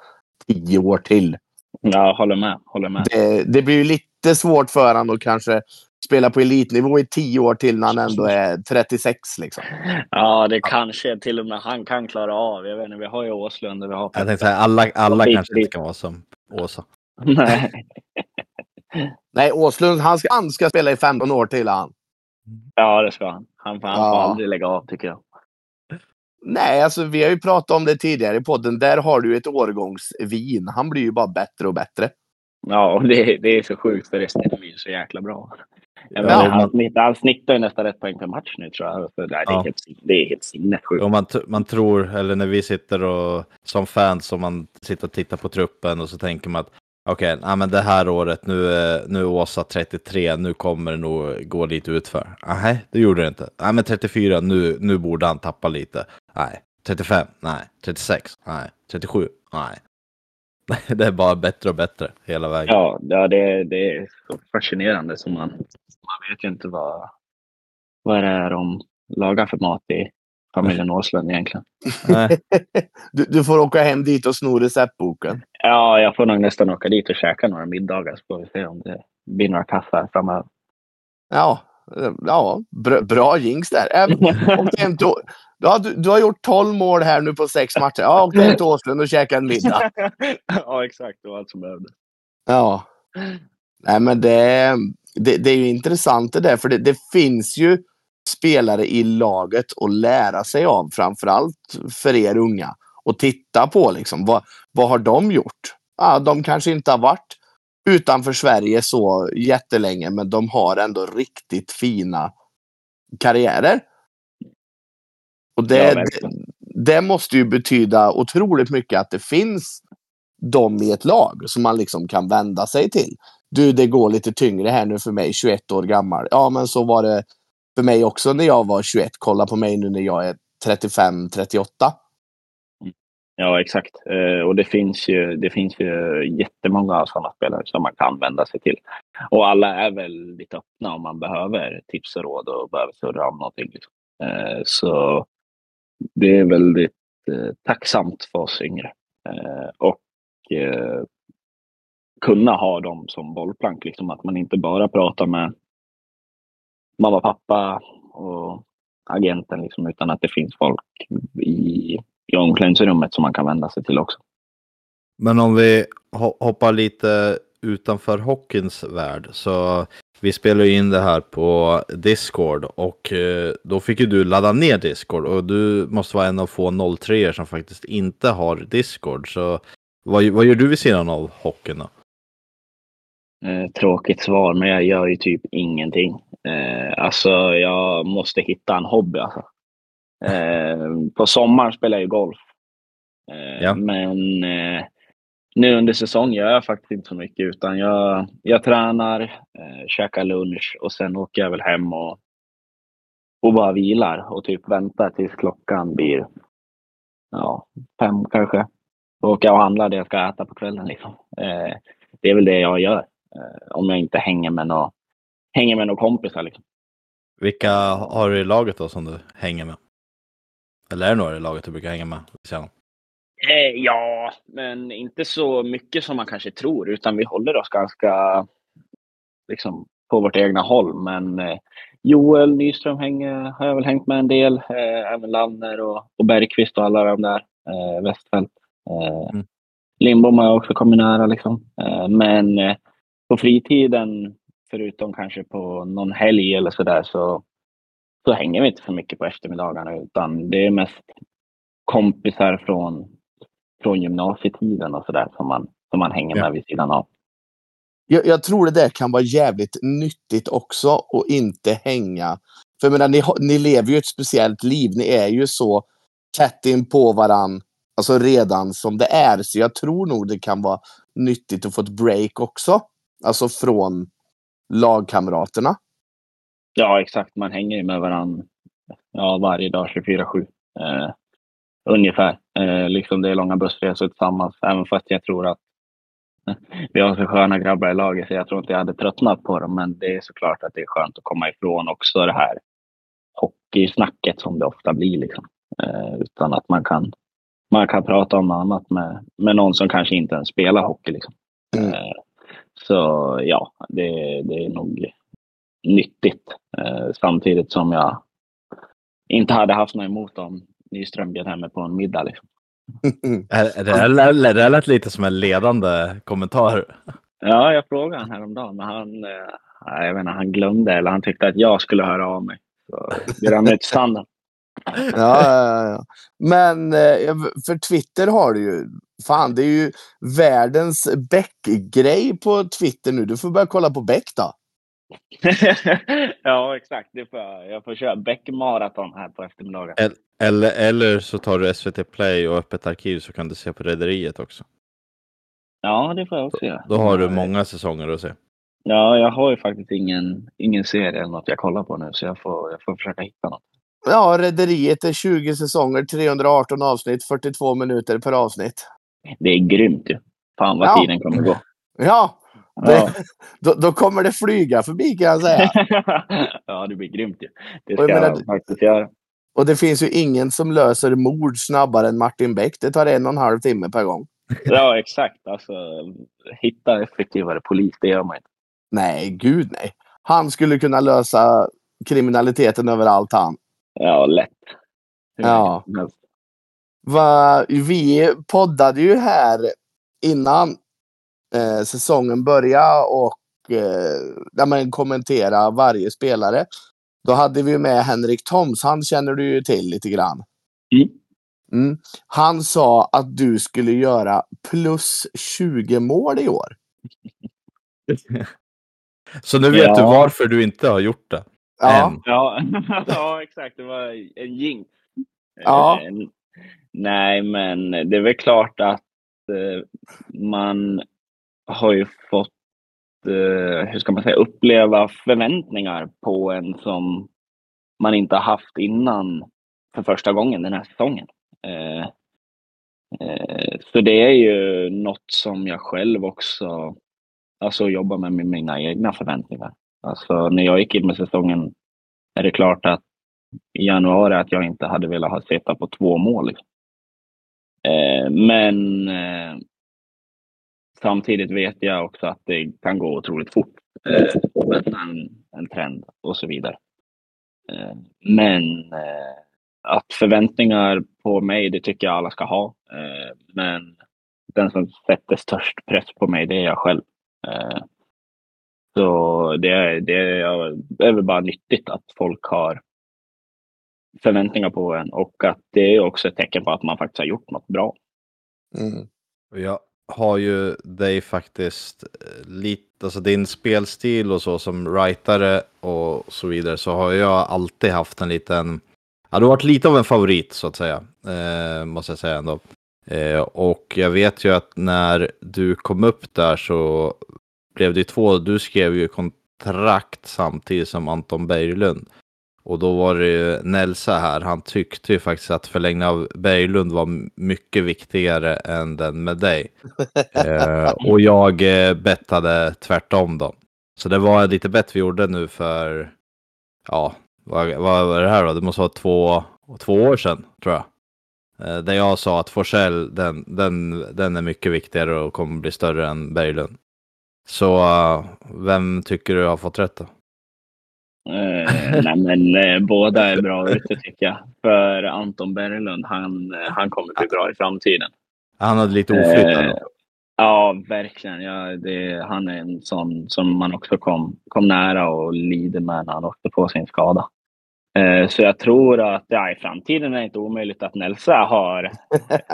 10 år till. Ja, håller med. Håller med. Det, det blir ju lite svårt för honom att kanske spela på elitnivå i 10 år till när han ändå är 36. Liksom. Ja, det kanske till och med han kan klara av. Jag vet inte, vi har ju Åslund och vi har Jag tänkte säga, alla, alla kanske inte kan vara som Åsa. Nej. Nej, Åslund, han ska, han ska spela i 15 år till han. Ja, det ska han. Han får, han får Ja. aldrig lägga av tycker jag. Nej, alltså vi har ju pratat om det tidigare i podden. Där har du ett årgångsvin. Han blir ju bara bättre och bättre. Ja, det, det är så sjukt för resten är ju så jäkla bra. Ja, man- han, snittar, ju nästan ett poäng per match nu tror jag. Så, nej, det, är Ja. helt, det är helt sinnessjukt. Och man, man tror, eller när vi sitter och som fans och man sitter och tittar på truppen och så tänker man att okej, okay, men det här året, nu är, nu är Åsa 33, nu kommer det nog gå lite utför. Ah, nej, det gjorde det inte. Nej, men 34, nu, nu borde han tappa lite. Nej, 35, nej, 36, nej, 37, nej. Det är bara bättre och bättre hela vägen. Ja, ja det, det är så fascinerande. som man, man vet ju inte vad, vad det är de lagar för mat i familjen Åslund egentligen. Nej. Du, du får åka hem dit och sno receptboken. Ja, jag får nog nästan åka dit och käka några middagar så får vi se om det blir några kassar framöver. Ja, ja bra, bra jinx där. Även om det inte, ja, du, du har gjort 12 mål här nu på sex matcher. Ja, åk hem till Åslund och käka en middag. ja, exakt. Det var allt som behövdes. Ja. Nej, men det, det, det är ju intressant det där, för det, det finns ju spelare i laget att lära sig av, framförallt för er unga. Och titta på liksom, vad, vad har de gjort? Ja, de kanske inte har varit utanför Sverige så jättelänge, men de har ändå riktigt fina karriärer. Och Ja, det, verkligen. det måste ju betyda otroligt mycket att det finns de i ett lag som man liksom kan vända sig till. Du, det går lite tyngre här nu för mig, 21 år gammal. Ja, men så var det för mig också när jag var 21. Kolla på mig nu när jag är 35, 38. Mm. Ja, exakt. Eh, och det finns ju, det finns ju jättemånga sådana spelare som man kan vända sig till. Och alla är väldigt öppna om man behöver tips och råd och behöver surra om någonting. Liksom. Eh, så det är väldigt eh, tacksamt för oss yngre. Eh, och eh, kunna ha dem som bollplank. Liksom, att man inte bara pratar med mamma, pappa och agenten, liksom, utan att det finns folk i, i omklädningsrummet som man kan vända sig till också. Men om vi hoppar lite utanför hockeyns värld så vi spelar ju in det här på Discord och eh, då fick ju du ladda ner Discord och du måste vara en av få 03 som faktiskt inte har Discord. Så vad, vad gör du vid sidan av hockeyn då? Eh, tråkigt svar, men jag gör ju typ ingenting. Eh, alltså, jag måste hitta en hobby. Alltså. Eh, på sommaren spelar jag ju golf. Eh, ja. Men eh, nu under säsong gör jag faktiskt inte så mycket, utan jag, jag tränar, eh, käkar lunch och sen åker jag väl hem och, och bara vilar och typ väntar tills klockan blir ja, fem kanske. Då åker jag och handlar det jag ska äta på kvällen. Liksom. Eh, det är väl det jag gör. Eh, om jag inte hänger med några hänger med några kompisar. Liksom. Vilka har du i laget då som du hänger med? Eller är det några i laget du brukar hänga med? Eh, ja, men inte så mycket som man kanske tror, utan vi håller oss ganska liksom, på vårt egna håll. Men eh, Joel Nyström hänger, har jag väl hängt med en del, eh, även Lanner och, och Bergqvist och alla de där, eh, Westfält. Eh, mm. Lindbom har jag också kommit nära. Liksom. Eh, men på fritiden, förutom kanske på någon helg eller sådär, så, så hänger vi inte för mycket på eftermiddagarna. Utan det är mest kompisar från, från gymnasietiden och sådär som man, som man hänger ja. med vid sidan av. Jag, jag, tror det där kan vara jävligt nyttigt också att inte hänga. För jag menar, ni, ni lever ju ett speciellt liv. Ni är ju så tätt in på varandra Alltså redan som det är. Så jag tror nog det kan vara nyttigt att få ett break också. Alltså från lagkamraterna. Ja, exakt. Man hänger ju med varandra ja, varje dag 24-7. Eh, ungefär. Eh, liksom det är långa bussresor tillsammans. Även fast jag tror att vi har så sköna grabbar i laget så jag tror inte jag hade tröttnat på dem. Men det är såklart att det är skönt att komma ifrån också det här hockeysnacket som det ofta blir. Liksom. Eh, utan att man kan man kan prata om annat med, med någon som kanske inte ens spelar hockey. Liksom. Mm. Eh, så ja, det, det är nog nyttigt. Eh, samtidigt som jag inte hade haft något emot om Nyström bjöd hem mig på en middag. Liksom. är, det, det, det lät lite som en ledande kommentar. Ja, jag frågade honom häromdagen, men han, eh, jag vet inte, han glömde eller han tyckte att jag skulle höra av mig. Så det rann ut sanden ja, ja, ja. Men eh, för Twitter har du ju... Fan, det är ju världens Beck-grej på Twitter nu. Du får börja kolla på Beck då. ja, exakt. Det får jag. jag får köra Beck-maraton här på eftermiddagen. Eller, eller så tar du SVT Play och öppet arkiv så kan du se på Rederiet också. Ja, det får jag också göra. Då har du många säsonger att se. Ja, jag har ju faktiskt ingen, ingen serie eller något jag kollar på nu, så jag får, jag får försöka hitta något. Ja, Rederiet är 20 säsonger, 318 avsnitt, 42 minuter per avsnitt. Det är grymt ju. Fan vad ja. tiden kommer gå. Ja, det, ja. Då, då, kommer det flyga förbi kan jag säga. ja, det blir grymt ju. Det ska jag, jag faktiskt göra. Och det finns ju ingen som löser mord snabbare än Martin Beck. Det tar en och en halv timme per gång. ja, exakt. Alltså, hitta effektivare polis, det gör man inte. Nej, gud nej. Han skulle kunna lösa kriminaliteten överallt han. Ja, lätt. Ja. Va, vi poddade ju här innan eh, säsongen började och eh, där man kommentera varje spelare. Då hade vi med Henrik Toms. Han känner du ju till lite grann. Mm. Mm. Han sa att du skulle göra plus 20 mål i år. Så nu vet ja. du varför du inte har gjort det? Ja, ja. ja exakt. Det var en jinx. Ja. Nej, men det är väl klart att eh, man har ju fått, eh, hur ska man säga, uppleva förväntningar på en som man inte har haft innan för första gången den här säsongen. Eh, eh, så det är ju något som jag själv också alltså, jobbar med, med mina egna förväntningar. Alltså när jag gick in med säsongen är det klart att i januari att jag inte hade velat ha sett på två mål. Liksom. Eh, men eh, samtidigt vet jag också att det kan gå otroligt fort. Eh, en, en trend och så vidare. Eh, men eh, att förväntningar på mig, det tycker jag alla ska ha. Eh, men den som sätter störst press på mig, det är jag själv. Eh, så det är, det är väl bara nyttigt att folk har förväntningar på en och att det är också ett tecken på att man faktiskt har gjort något bra. Mm. Jag har ju dig faktiskt eh, lite, alltså din spelstil och så som writare och så vidare så har jag alltid haft en liten, ja du har varit lite av en favorit så att säga, eh, måste jag säga ändå. Eh, och jag vet ju att när du kom upp där så blev det två, du skrev ju kontrakt samtidigt som Anton Berglund. Och då var det ju Nelsa här, han tyckte ju faktiskt att förlängningen av Berglund var mycket viktigare än den med dig. eh, och jag eh, bettade tvärtom då. Så det var lite bett vi gjorde nu för, ja, vad, vad var det här då? Det måste vara två, två år sedan tror jag. Eh, där jag sa att Forsell, den, den, den är mycket viktigare och kommer bli större än Berglund. Så uh, vem tycker du har fått rätt då? Eh, nej, men eh, båda är bra ute tycker jag. För Anton Berglund, han, eh, han kommer bli bra i framtiden. Han hade lite oflyt eh, Ja, verkligen. Ja, det, han är en sån som man också kom, kom nära och lider med när han åkte på sin skada. Eh, så jag tror att ja, i framtiden är det inte omöjligt att Nelsa har...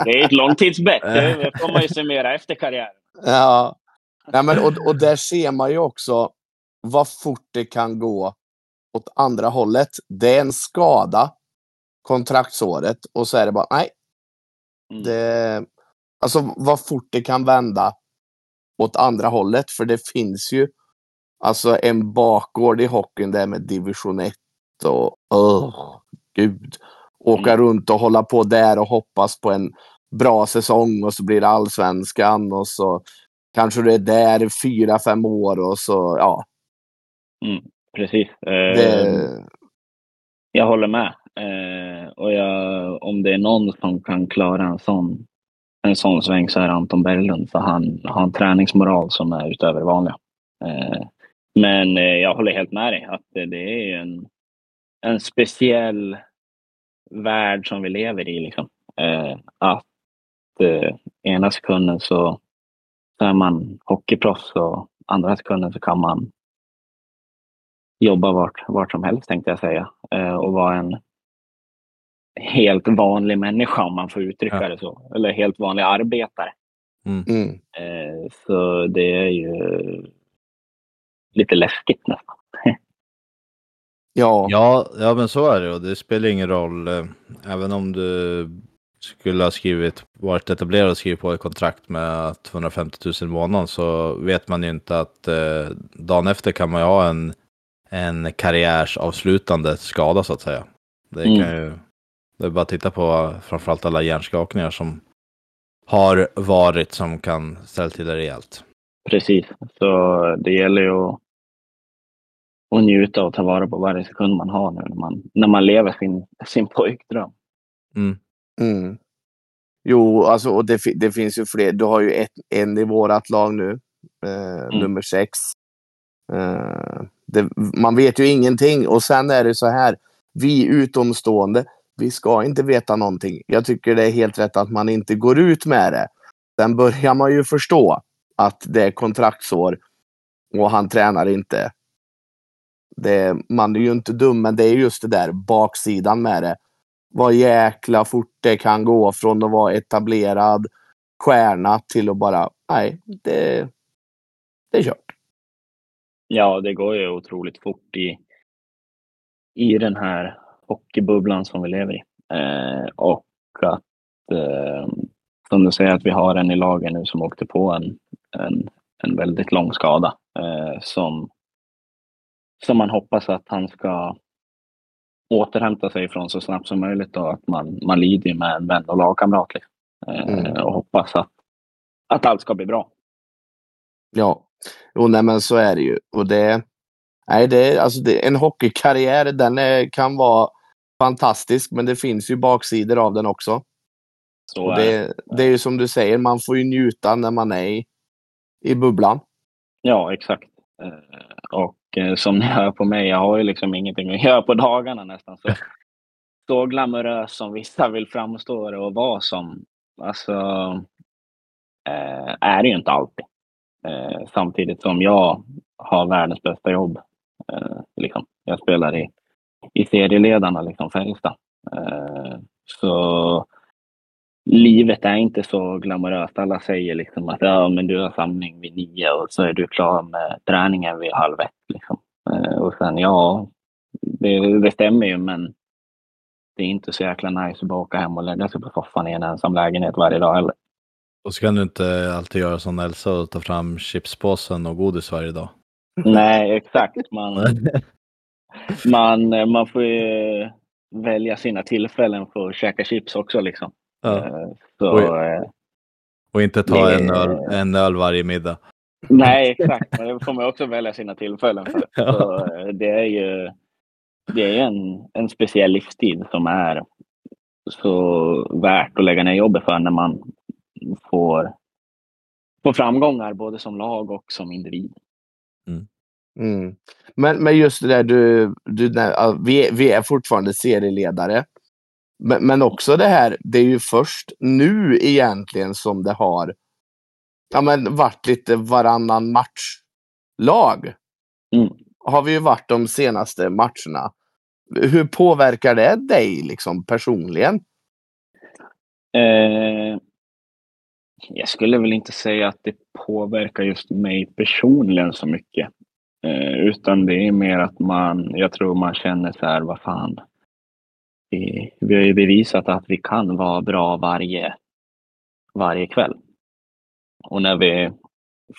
Det är ett långtidsbett. Det får man ju summera efter karriären. Ja, Nej, men, och, och där ser man ju också vad fort det kan gå åt andra hållet. Det är en skada kontraktsåret och så är det bara nej. Mm. Det, alltså vad fort det kan vända åt andra hållet. För det finns ju alltså en bakgård i hockeyn där med division 1 och oh, gud. Åka mm. runt och hålla på där och hoppas på en bra säsong och så blir det allsvenskan och så kanske det är där fyra, fem år och så ja. Mm precis. Det... Eh, jag håller med. Eh, och jag, om det är någon som kan klara en sån, en sån sväng så är det Anton Berglund. För han har en träningsmoral som är utöver vanliga. Eh, men jag håller helt med dig att det är en, en speciell värld som vi lever i. Liksom. Att ena sekunden så, så är man hockeyproffs och andra sekunden så kan man jobba vart, vart som helst tänkte jag säga. Eh, och vara en helt vanlig människa om man får uttrycka ja. det så. Eller helt vanlig arbetare. Mm. mm. Eh, så det är ju lite läskigt nästan. ja. ja, ja men så är det och det spelar ingen roll. Eh, även om du skulle ha skrivit, varit etablerad och skrivit på ett kontrakt med 250 000 i månaden så vet man ju inte att eh, dagen efter kan man ju ha en en karriärsavslutande skada så att säga. Det mm. kan ju, det är bara att titta på framförallt alla hjärnskakningar som har varit som kan ställa till det rejält. Precis, så det gäller ju att, att njuta och ta vara på varje sekund man har nu när man, när man lever sin, sin pojkdröm. Mm. Mm. Jo, alltså, och det, det, finns ju fler. Du har ju ett, en i vårat lag nu, eh, mm. nummer sex. Eh, det, man vet ju ingenting och sen är det så här. Vi utomstående, vi ska inte veta någonting. Jag tycker det är helt rätt att man inte går ut med det. Sen börjar man ju förstå att det är kontraktsår och han tränar inte. Det, man är ju inte dum, men det är just det där baksidan med det. Vad jäkla fort det kan gå från att vara etablerad stjärna till att bara, nej, det, det är kört. Ja, det går ju otroligt fort i, i den här hockeybubblan som vi lever i. Eh, och att eh, som du säger att vi har en i lagen nu som åkte på en, en, en väldigt lång skada eh, som, som man hoppas att han ska återhämta sig från så snabbt som möjligt och att man, man lider med en vän och lagkamrat. Liksom. Eh, mm. Och hoppas att, att allt ska bli bra. Ja, jo, nej, men så är det ju. Och det, nej, det, alltså det, en hockeykarriär den är, kan vara fantastisk, men det finns ju baksidor av den också. Så och det, det är ju som du säger, man får ju njuta när man är i, i bubblan. Ja, exakt. Eh, och eh, som ni hör på mig, jag har ju liksom ingenting att göra på dagarna nästan. Så, så glamorös som vissa vill framstå och vara som, alltså, eh, är det ju inte alltid. Eh, samtidigt som jag har världens bästa jobb. Eh, liksom. Jag spelar i, i serieledarna, liksom Färjestad. Eh, så livet är inte så glamoröst. Alla säger liksom att ja, men du har samling vid nio och så är du klar med träningen vid halv ett. Liksom. Eh, och sen ja, det, det stämmer ju men det är inte så jäkla nice att bara åka hem och lägga sig på soffan i en ensam lägenhet varje dag heller. Och så kan du inte alltid göra som Elsa och ta fram chipspåsen och godis varje dag. Nej, exakt. Man, man, man får ju välja sina tillfällen för att käka chips också. Liksom. Ja. Eh, så, och, eh, och, inte ta det, en, öl, en öl varje middag. Nej, exakt. Men det får man också välja sina tillfällen för. Ja. Så, eh, det är ju det är en, en speciell livstid som är så värt att lägga ner jobbet för när man får, får framgångar både som lag och som individ. Mm. Mm. Men, men just det där, du, du, vi, vi är fortfarande serieledare. Men, men också det här, det är ju först nu egentligen som det har ja, men varit lite varannan match-lag. Mm. Har vi ju varit de senaste matcherna. Hur påverkar det dig liksom personligen? Eh, jag skulle väl inte säga att det påverkar just mig personligen så mycket. Eh, utan det är mer att man, jag tror man känner så här, vad fan, vi, vi har ju bevisat att vi kan vara bra varje, varje kväll. Och när vi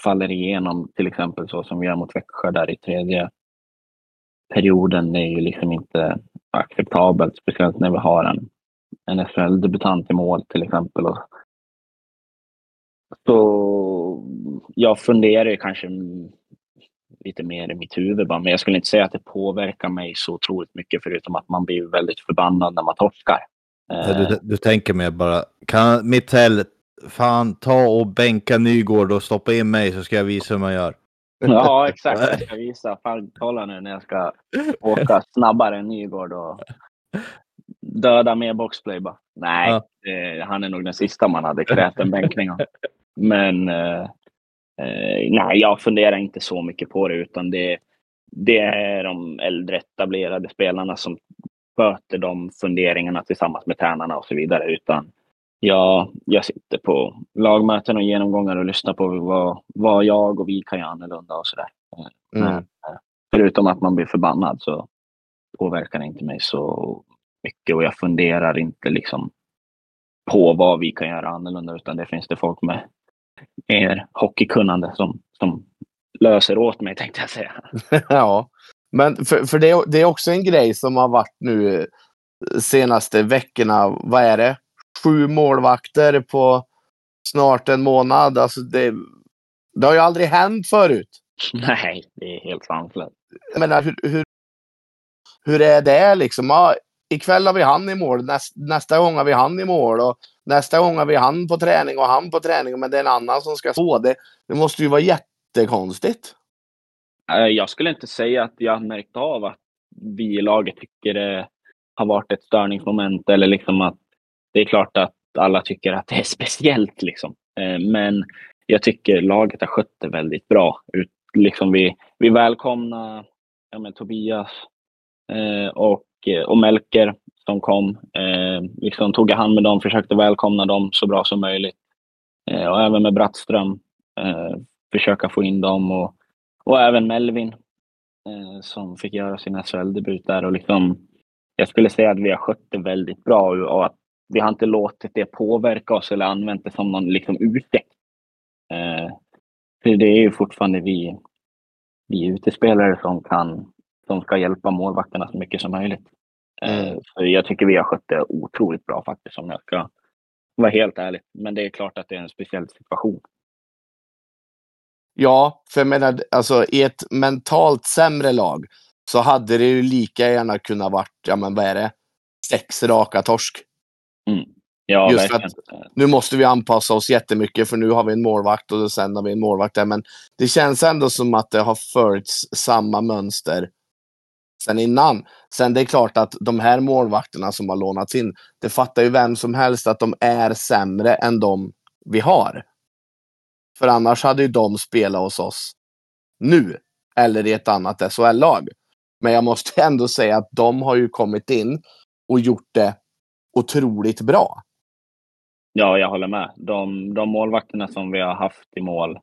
faller igenom, till exempel så som vi gör mot Växjö där i tredje perioden, det är ju liksom inte acceptabelt, speciellt när vi har en, en SHL-debutant i mål till exempel. Så jag funderar ju kanske lite mer i mitt huvud bara. Men jag skulle inte säga att det påverkar mig så otroligt mycket förutom att man blir väldigt förbannad när man torskar. Du, du, du tänker mer bara, kan Mittell fan ta och bänka Nygård och stoppa in mig så ska jag visa hur man gör. Ja, exakt. Jag ska visa. Fan, kolla nu när jag ska åka snabbare än Nygård och döda med boxplay bara. Nej, ja. det, han är nog den sista man hade krävt en bänkning av. Men eh, Eh, nej, jag funderar inte så mycket på det utan det, det är de äldre etablerade spelarna som sköter de funderingarna tillsammans med tränarna och så vidare. Utan jag, jag sitter på lagmöten och genomgångar och lyssnar på vad, vad jag och vi kan göra annorlunda och sådär. Eh, mm. Eh, förutom att man blir förbannad så påverkar det inte mig så mycket och jag funderar inte liksom på vad vi kan göra annorlunda utan det finns det folk med mer hockeykunnande som, som löser åt mig tänkte jag säga. ja, men för, för det, det, är också en grej som har varit nu senaste veckorna. Vad är det? Sju målvakter på snart en månad. Alltså det, det har ju aldrig hänt förut. Nej, det är helt sanslöst. Jag menar, hur, hur, hur är det liksom? Ja, ikväll har vi han i mål, näst, nästa gång har vi han i mål och nästa gång har vi han på träning och han på träning, men det är en annan som ska få det. Det måste ju vara jättekonstigt. Jag skulle inte säga att jag har märkt av att vi i laget tycker det har varit ett störningsmoment eller liksom att det är klart att alla tycker att det är speciellt liksom. Eh, men jag tycker laget har skött det väldigt bra. Liksom vi, vi välkomnar ja, Tobias eh, och Eh, och Melker som kom. Eh, liksom tog jag hand med dem, försökte välkomna dem så bra som möjligt. Eh, och även med Brattström. Eh, försöka få in dem och, och även Melvin eh, som fick göra sin SHL-debut där. Och liksom, jag skulle säga att vi har skött det väldigt bra och att vi har inte låtit det påverka oss eller använt det som någon liksom ursäkt. Eh, för det är ju fortfarande vi, vi utespelare som kan, som ska hjälpa målvakterna så mycket som möjligt. Eh, Mm. så jag tycker vi har skött det otroligt bra faktiskt om jag ska vara helt ärlig. Men det är klart att det är en speciell situation. Ja, för jag menar, alltså i ett mentalt sämre lag så hade det ju lika gärna kunnat varit, ja men vad är det, sex raka torsk. Ja, Just för. Eh, Nu måste vi anpassa oss jättemycket för nu har vi en målvakt och sen har vi en målvakt där. Men det känns ändå som att det har följts samma mönster sen innan. Sen det är klart att de här målvakterna som har lånats in, det fattar ju vem som helst att de är sämre än de vi har. För annars hade ju de spelat hos oss nu, eller i ett annat SHL-lag. Men jag måste ändå säga att de har ju kommit in och gjort det otroligt bra. Ja, jag håller med. De, de målvakterna som vi har haft i mål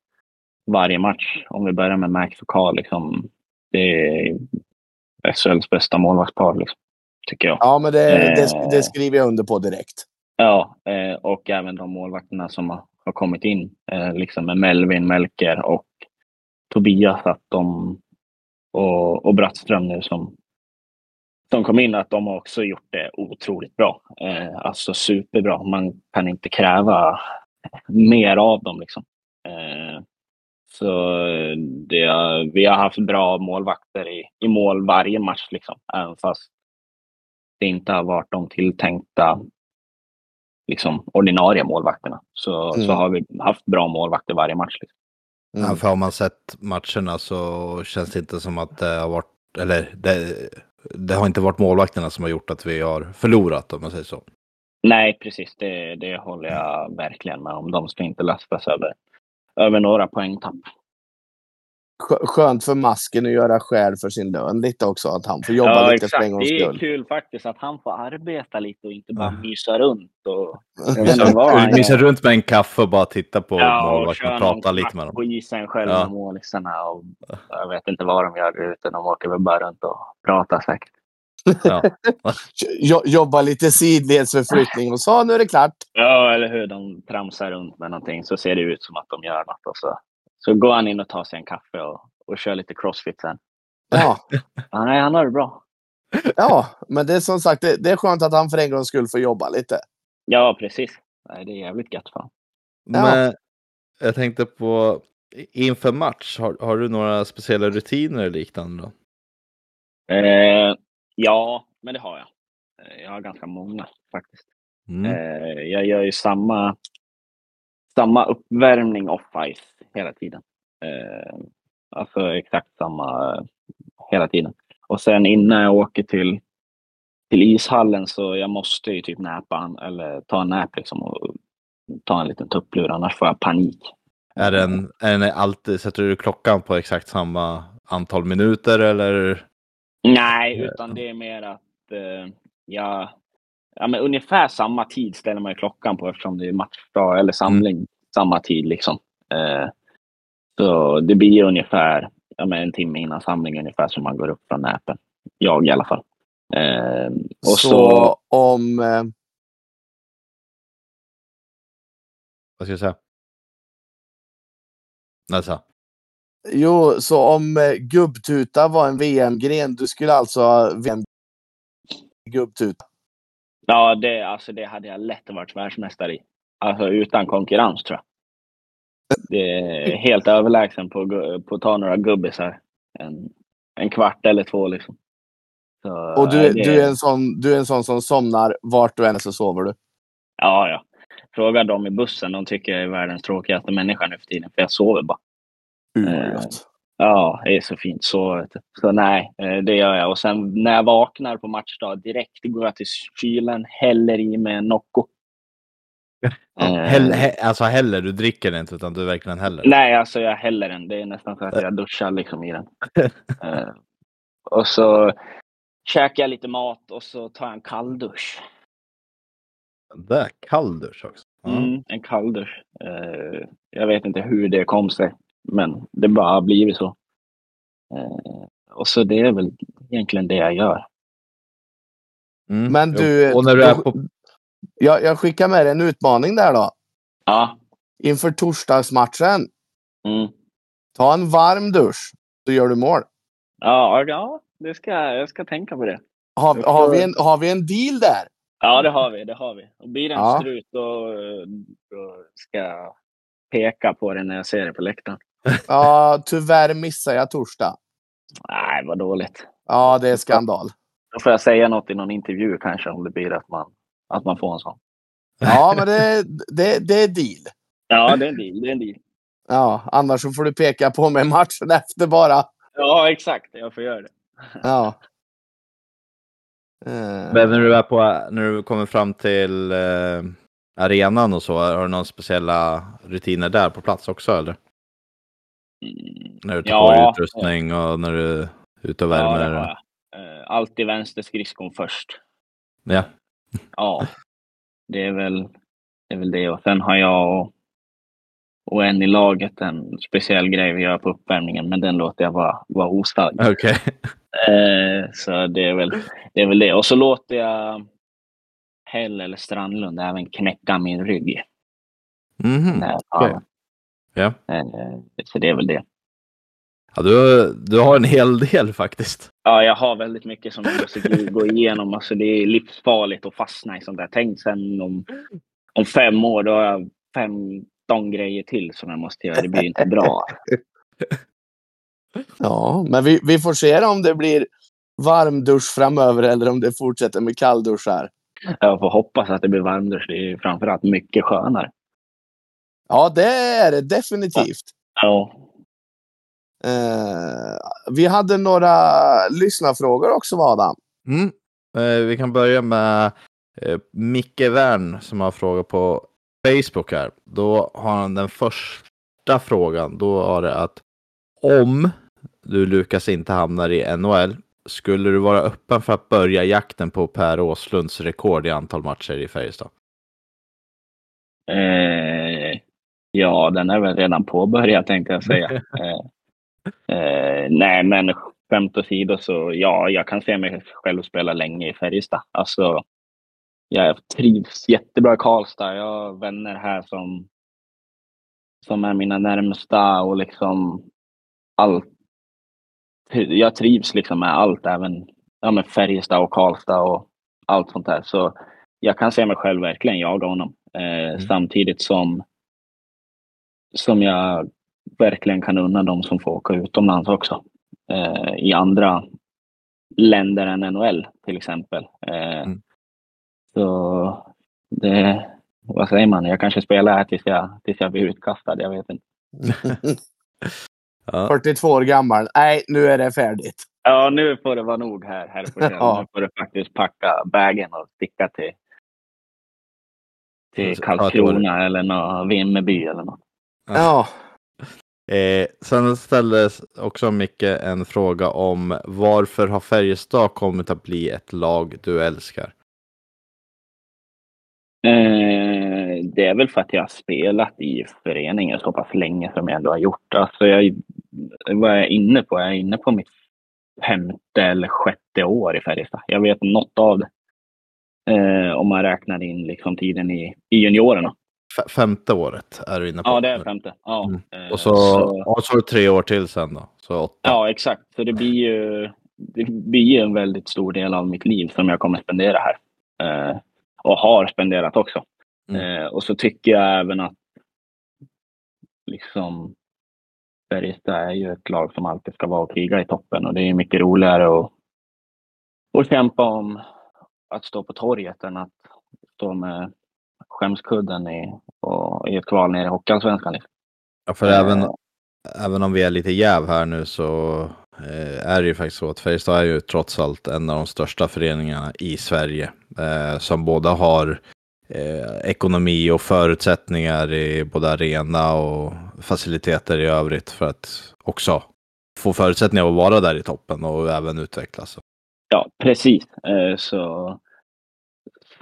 varje match, om vi börjar med Max och Karl, liksom, det är SHLs bästa målvaktspar, liksom, tycker jag. Ja, men det, det, Eh. det skriver jag under på direkt. Ja, eh, och även de målvakterna som har, kommit in, eh, liksom med Melvin, Melker och Tobias, att de, och, och Brattström nu som, som kom in, att de har också gjort det otroligt bra. Eh, alltså superbra. Man kan inte kräva mer av dem. Liksom. Eh, så det, har- vi har haft bra målvakter i, i mål varje match, liksom, även fast det inte har varit de tilltänkta liksom, ordinarie målvakterna. Så, Mm. så har vi haft bra målvakter varje match. Liksom. Mm. Ja, för har man sett matcherna så känns det inte som att det har varit, eller det, det har inte varit målvakterna som har gjort att vi har förlorat om man säger så. Nej, precis. Det, det håller jag verkligen med om. De ska inte lastas över, över några poängtapp. Skö- Skönt för masken att göra skäl för sin lön lite också. Att han får jobba lite för en gångs Det är skull. kul faktiskt att han får arbeta lite och inte bara Ja. mysa runt. Och, gör. runt med en kaffe och bara titta på Ja, och målvakten och någon prata lite med dem. på isen själv Ja. med målisarna. Och jag vet inte vad de gör ute. De åker väl bara runt och pratar säkert. Ja. Jo- Jobba lite sidledsförflyttning och så nu är det klart. Ja, eller hur. De tramsar runt med någonting så ser det ut som att de gör något. Och så, så går han in och tar sig en kaffe och, och kör lite crossfit sen. Ja, Ja, nej, han har det bra. ja, men det är som sagt, det, det är skönt att han för en gångs skull får jobba lite. Ja, precis. Nej, det är jävligt gött. Fan. Ja. Men jag tänkte på inför match, har, har du några speciella rutiner liknande? Då? Eh, ja, men det har jag. Eh, Jag har ganska många faktiskt. Mm. Eh, jag gör ju samma, samma uppvärmning off-ice hela tiden. Eh, alltså exakt samma hela tiden. Och sen innan jag åker till, till ishallen så jag måste ju typ näpa eller ta en nap liksom och ta en liten tupplur annars får jag panik. Är den, är den alltid, sätter du klockan på exakt samma antal minuter eller? Nej, utan det är mer att eh, jag... Ja, men ungefär samma tid ställer man ju klockan på eftersom det är matchdag eller samling samma tid. liksom. Eh, så det blir ungefär ja, men en timme innan samling ungefär som man går upp från näpen. Jag i alla fall. Eh, och så, så, om... Eh, Vad ska jag säga? Alltså, jo, så om eh, gubbtuta var en VM-gren, du skulle alltså ha VM gubbtuta. ja, det, alltså, det hade jag lätt varit världsmästare i. Alltså utan konkurrens tror jag. Det är helt överlägsen på, att ta några gubbisar. En, en kvart eller två liksom. Så, Och du, det- du, är en sån, du är en sån som somnar vart du än är så sover du. Ja, ja. Fråga dem i bussen. De tycker jag är världens tråkigaste människa nu för tiden. För jag sover bara. Uh. Ja, det är så fint så. Så nej, eh, det gör jag. Och sen när jag vaknar på matchdag direkt går jag till kylen, häller i mig en Nocco. Eh, Hell, he, alltså heller, du dricker det inte utan du verkligen häller. Nej, alltså jag häller den. Det är nästan så att jag duschar liksom i den. Eh, och så käkar jag lite mat och så tar jag en kalldusch. Det är kalldusch också. Ja. Mm, en kalldusch. Eh, jag vet inte hur det kom sig, men det bara har blivit så. Eh, och så det är väl egentligen det jag gör. Mm. Men du, Och när du är på... Jag, jag skickar med dig en utmaning där då. Ja. Inför torsdagsmatchen. Mm. Ta en varm dusch, så gör du mål. Ja, ja det ska, jag ska tänka på det. Har, har, vi en, har vi en deal där? Ja, det har vi. Det har vi. Och blir det en Ja. strut då, då ska jag peka på det när jag ser det på läktaren. Ja, tyvärr missar jag torsdag. Nej, vad dåligt. Ja, det är skandal. Då får jag säga något i någon intervju kanske om det blir att man, att man får en sån. Ja, men det, det, det är deal. Ja, det är en deal. Det är en deal. Ja, annars så får du peka på mig matchen efter bara. Ja, exakt. Jag får göra det. Ja. Eh, Men när du är på, när du kommer fram till eh, arenan och så, har du några speciella rutiner där på plats också eller? Mm. När du tar Ja. på utrustning och när du är ute och Ja, värmer? jag. Eh, Alltid vänster skridskon först. Ja. Ja, det är väl det. Är väl det. Och sen har jag och, och en i laget en speciell grej vi gör på uppvärmningen, men den låter jag vara, vara osagd. Okej. Eh, så det är, väl, det är väl det. Och så låter jag Hell eller Strandlund även knäcka min rygg. Mhm. När, okej. ja. Ja. Eh, så det är väl det. Ja, du, du har en hel del faktiskt. Ja, jag har väldigt mycket som jag måste gå- gå igenom. Alltså, det är livsfarligt att fastna i sånt där. Tänk sen om, om fem år, då har jag 15 grejer till som jag måste göra. Det blir inte bra. Ja, men vi, vi får se om det blir varmdusch framöver eller om det fortsätter med kallduschar. Jag får hoppas att det blir varmdusch. Det är framförallt mycket skönare. Ja, det är det definitivt. Ja. Eh, vi hade några lyssnarfrågor också, Adam. Mm. Eh, vi kan börja med eh, Micke Wern som har frågat på Facebook här. Då har han den första frågan. Då var det att om du Lukas inte hamnar i NHL, skulle du vara öppen för att börja jakten på Per Åslunds rekord i antal matcher i Färjestad? Eh, ja, den är väl redan påbörjad tänkte jag säga. eh, eh, nej, men skämt åsido så ja, jag kan se mig själv spela länge i Färjestad. Alltså, jag trivs jättebra i Karlstad. Jag har vänner här som, som är mina närmsta och liksom allt. Jag trivs liksom med allt, även ja, med Färjestad och Karlstad och allt sånt där. Så jag kan se mig själv verkligen jaga honom. Eh, Samtidigt som, som jag verkligen kan unna dem som får åka utomlands också. Eh, I andra länder än NHL till exempel. Eh, Mm. Så det, vad säger man, jag kanske spelar här tills jag, tills jag blir utkastad. Jag vet inte. Ja. 42 år gammal. Nej, nu är det färdigt. Ja, nu får det vara nog här. här Ja. Nu får du faktiskt packa bagen och sticka till, till Karlskrona eller Vimmerby eller något. Ja. Eh, sen ställdes också Micke en fråga om varför har Färjestad kommit att bli ett lag du älskar? Eh, det är väl för att jag har spelat i föreningen så pass länge som jag ändå har gjort. Alltså jag, vad är jag inne på? Jag är inne på mitt femte eller sjätte år i Färjestad. Jag vet något av det. Eh, om man räknar in liksom tiden i, i juniorerna. Femte året är du inne på. Ja, det är femte. Ja, Mm. eh, Och så, så- och så tre år till sen då. Så åtta. Ja, exakt. Så det blir ju det blir en väldigt stor del av mitt liv som jag kommer spendera här. Eh, och har spenderat också. Mm. Eh, och så tycker jag även att liksom Färjestad är ju ett lag som alltid ska vara och kriga i toppen och det är mycket roligare att, att kämpa om att stå på torget än att stå med skämskudden i, och, i ett kval nere i Hockeyallsvenskan. Liksom. Ja, för även, även om vi är lite jäv här nu så eh, är det ju faktiskt så att Färjestad är ju trots allt en av de största föreningarna i Sverige. Eh, som båda har eh, ekonomi och förutsättningar i både arena och faciliteter i övrigt för att också få förutsättningar att vara där i toppen och även utvecklas. Ja, precis. Eh, Så,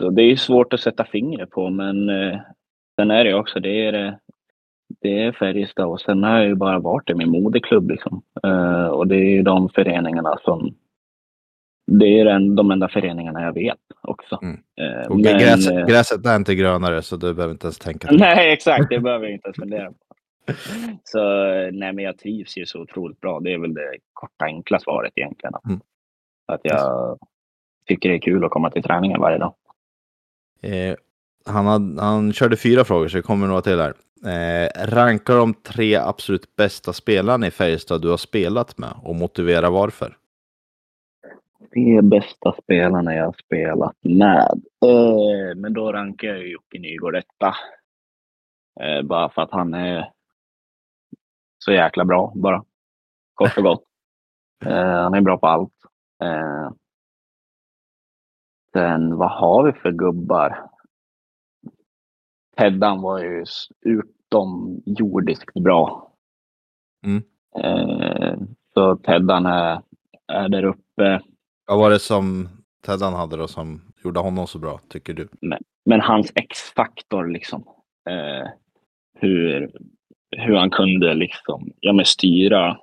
det är svårt att sätta fingret på, men eh, sen är det också, det är, det- är Färjestad och sen har jag ju bara varit i min moderklubb liksom. Eh, Och det är ju de föreningarna som det är den, de enda föreningarna jag vet också. Mm. Eh, Och men, gräset, eh, gräset är inte grönare så du behöver inte ens tänka. det. Nej, exakt. Det behöver jag inte ens fundera på. Så nej, men jag trivs ju så otroligt bra. Det är väl det korta, enkla svaret egentligen. Mm. Att jag tycker det är kul att komma till träningen varje dag. Eh, han, hade, han körde fyra frågor så det kommer några till här. Eh, ranka de tre absolut bästa spelarna i Färjestad du har spelat med och motivera varför. De bästa spelarna jag har spelat med. Eh, men då rankar jag ju Jocke Nygård etta. Eh, bara för att han är så jäkla bra bara. Kort och gott. Eh, han är bra på allt. Sen vad har vi för gubbar? Teddan var ju utomjordiskt bra. Mm. Eh, så Teddan är, är där uppe. Vad var det som Teddan hade då som gjorde honom så bra, tycker du? Men hans X-faktor liksom. Eh, hur, hur han kunde liksom, ja men styra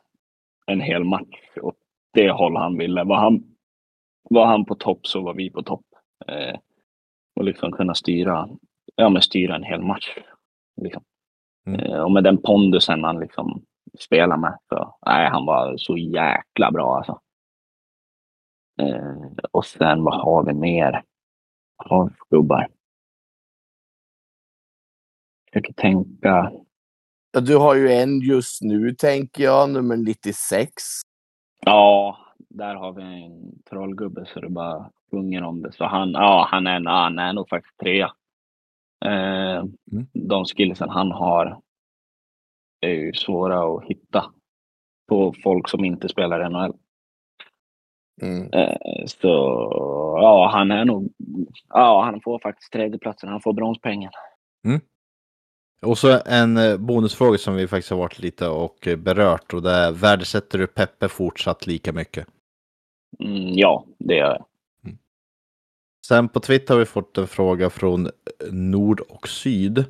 en hel match åt det håll han ville. Var han, var han på topp så var vi på topp. Eh, och liksom kunna styra, ja men styra en hel match. Liksom. Mm. Eh, och med den pondusen han liksom spelar med. Så, nej, han var så jäkla bra alltså. Eh, och sen vad har vi mer? Har vi gubbar? Försöker tänka. Ja, Du har ju en just nu, tänker jag, nummer 96. Ja, där har vi en trollgubbe så det bara sjunger om det. Så han, ja, han, är, han är nog faktiskt trea. Eh, De skillsen han har är ju svåra att hitta på folk som inte spelar NHL. Mm. Eh, så ja, han är nog, ja, han får faktiskt tredjeplatsen. Han får bronspengen. Och så en eh, bonusfråga som vi faktiskt har varit lite och berört och det är värdesätter du Peppe fortsatt lika mycket? Mm, ja, det gör jag. Sen på Twitter har vi fått en fråga från Nord och Syd.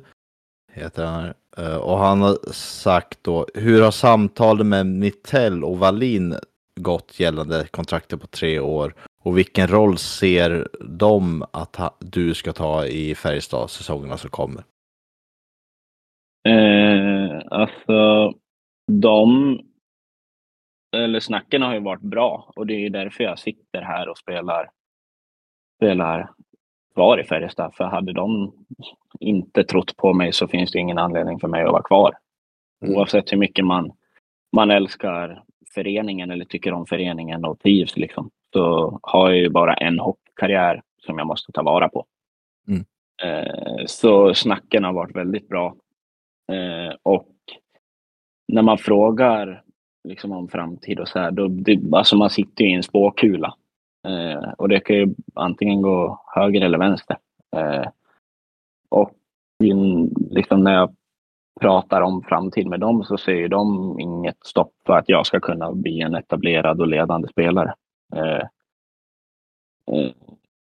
Heter han. Eh, Och han har sagt då, hur har samtalen med Mittell och Wallin gått gällande kontraktet på tre år? Och vilken roll ser de att du ska ta i Färjestad säsongerna som kommer? Eh, alltså, de, eller snacken har ju varit bra och det är därför jag sitter här och spelar, spelar kvar i Färjestad. För hade de inte trott på mig så finns det ingen anledning för mig att vara kvar. Mm. Oavsett hur mycket man, man älskar föreningen eller tycker om föreningen och trivs liksom. Så har jag ju bara en hockeykarriär som jag måste ta vara på. Mm. Eh, så snacken har varit väldigt bra. Eh, och när man frågar liksom om framtid och så här, då, det, alltså man sitter ju i en spåkula. Eh, och det kan ju antingen gå höger eller vänster. Eh, och in, liksom när jag pratar om framtid med dem så ser ju de inget stopp för att jag ska kunna bli en etablerad och ledande spelare. Eh, eh,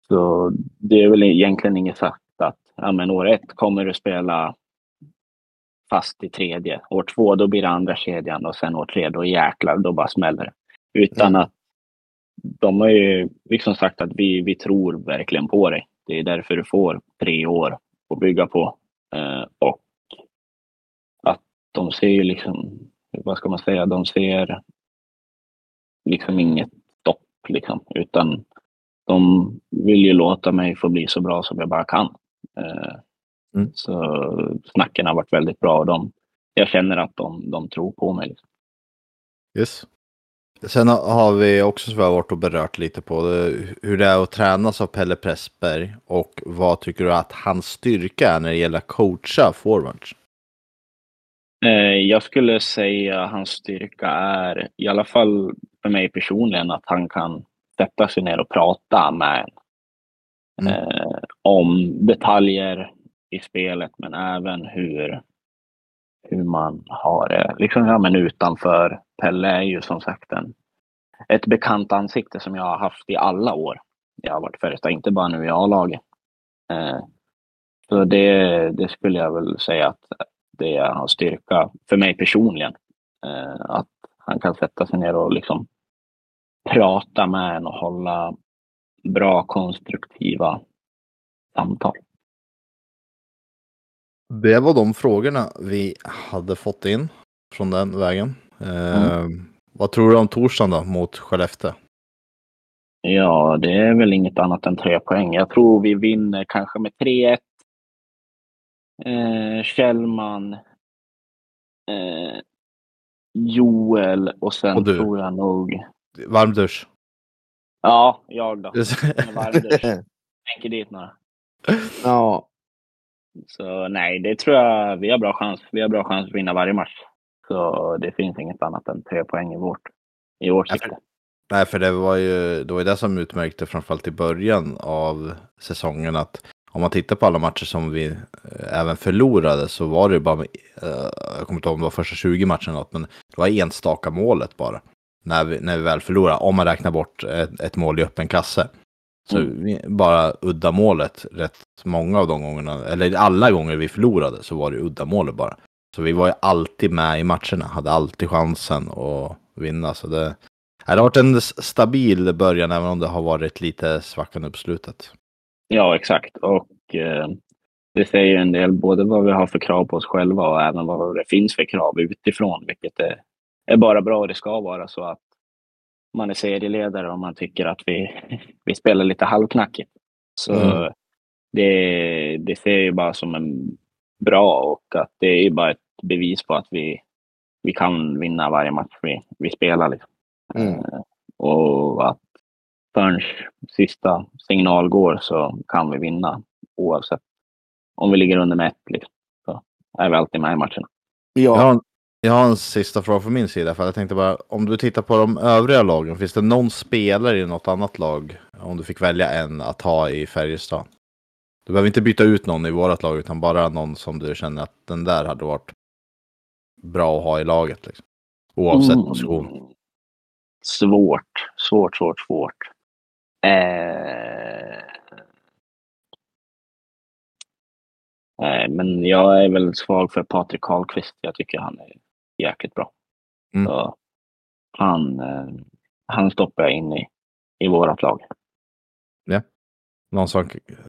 så det är väl egentligen inget sagt att ja, men år ett kommer du spela fast i tredje. År två då blir det andra kedjan och sen år tre då jäklar, då bara smäller det. Utan Mm. att de har ju liksom sagt att vi, vi tror verkligen på dig. Det är därför du får tre år att bygga på. Eh, och att de ser ju liksom, vad ska man säga, de ser liksom inget stopp liksom, utan de vill ju låta mig få bli så bra som jag bara kan. Eh, Mm. Så snacken har varit väldigt bra och de, jag känner att de, de tror på mig. Liksom. Yes. Sen har vi också har varit och berört lite på det, hur det är att tränas av Pelle Pressberg och vad tycker du att hans styrka är när det gäller att coacha forwards? Eh, Jag skulle säga hans styrka är, i alla fall för mig personligen, att han kan sätta sig ner och prata med en. Mm. Eh, om detaljer i spelet, men även hur, hur man har det. Liksom, ja, men utanför. Pelle är ju som sagt en, ett bekant ansikte som jag har haft i alla år. Jag har varit Färjestad, inte bara nu i A-laget. Eh, så det, det skulle jag väl säga att det är hans styrka för mig personligen. Eh, att han kan sätta sig ner och liksom prata med en och hålla bra konstruktiva samtal. Det var de frågorna vi hade fått in från den vägen. Eh, Vad tror du om torsdagen då mot Skellefteå? Ja, det är väl inget annat än tre poäng. Jag tror vi vinner kanske med 3-1. Eh, Kjellman, eh, Joel och sen Och du. tror jag nog... Varm dusch. Ja, jag då. Med varmdusch. Tänker dit några. ja, Så nej, det tror jag vi har bra chans. Vi har bra chans att vinna varje match. Så det finns inget annat än tre poäng i vårt, i vårt sikte. Nej, för det var ju det, var det som utmärkte framförallt i början av säsongen att om man tittar på alla matcher som vi eh, även förlorade så var det bara, eh, jag kommer inte ihåg om det var första 20 matcherna eller något, men det var enstaka målet bara. När vi, när vi väl förlorade, om man räknar bort ett, ett mål i öppen kasse. Så Mm. vi, bara udda målet rätt många av de gångerna, eller alla gånger vi förlorade så var det udda målet bara. Så vi var ju alltid med i matcherna, hade alltid chansen att vinna. Så det, det har varit en stabil början även om det har varit lite svackan upp slutet. Ja, exakt. Och eh, det säger en del både vad vi har för krav på oss själva och även vad det finns för krav utifrån, vilket är, är bara bra och det ska vara så att man är serieledare och man tycker att vi, vi spelar lite halvknackigt. Så Mm. det, det ser jag ju bara som en bra och att det är ju bara ett bevis på att vi, vi kan vinna varje match vi, vi spelar. Liksom. Mm. Eh, Och att förrän sista signal går så kan vi vinna oavsett om vi ligger under med ett. Liksom. Så är vi alltid med i matcherna. Jag ja. har, en, jag har en sista fråga från min sida. För jag tänkte bara, om du tittar på de övriga lagen, finns det någon spelare i något annat lag, om du fick välja en, att ha i Färjestad? Du behöver inte byta ut någon i vårt lag, utan bara någon som du känner att den där hade varit bra att ha i laget. Liksom. Oavsett Mm. position. Svårt, svårt, svårt, svårt. Eh... Nej, men jag är väl svag för Patrik Karlqvist. Jag tycker han är jäkligt bra. Mm. Så han, eh, han stoppar jag in i, i vårat lag. Någon som,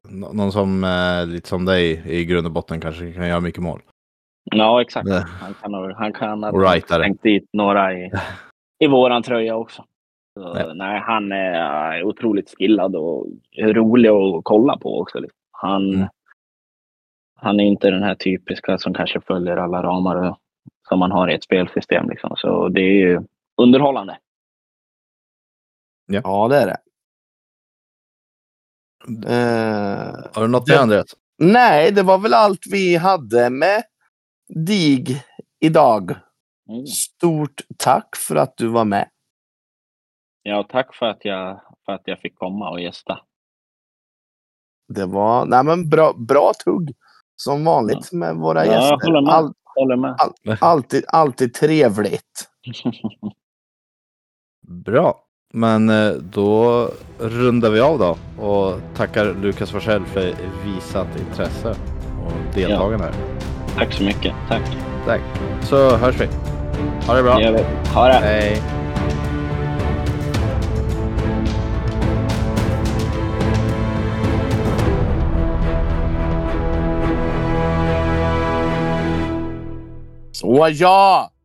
någon som eh, lite som dig i grund och botten kanske kan göra mycket mål. Ja, exakt. Han kan, han kan ha rightare. tänkt dit några i, i våran tröja också. Så, Nej. nej. han är otroligt skillad och rolig att kolla på också. Han, Mm. han är inte den här typiska som kanske följer alla ramar och- som man har i ett spelsystem. Liksom. Så det är ju underhållande. ja, det är det. Eh, Har du något Det- mer Andreas? nej, det var väl allt vi hade med DIG idag. Mm. Stort tack för att du var med. Ja, tack för att, jag, för att jag fick komma och gästa. Det var nej, men bra, bra tugg. Som vanligt med våra Ja, gäster. Håller med. All, alltid, alltid trevligt. Bra. Men eh, då rundar vi av då och tackar Lukas Forsell för visat intresse och deltagande här. Tack så mycket. Tack. Tack. Så hörs vi. Ha det bra. Det gör vi. Ha det. Hej. Så ja!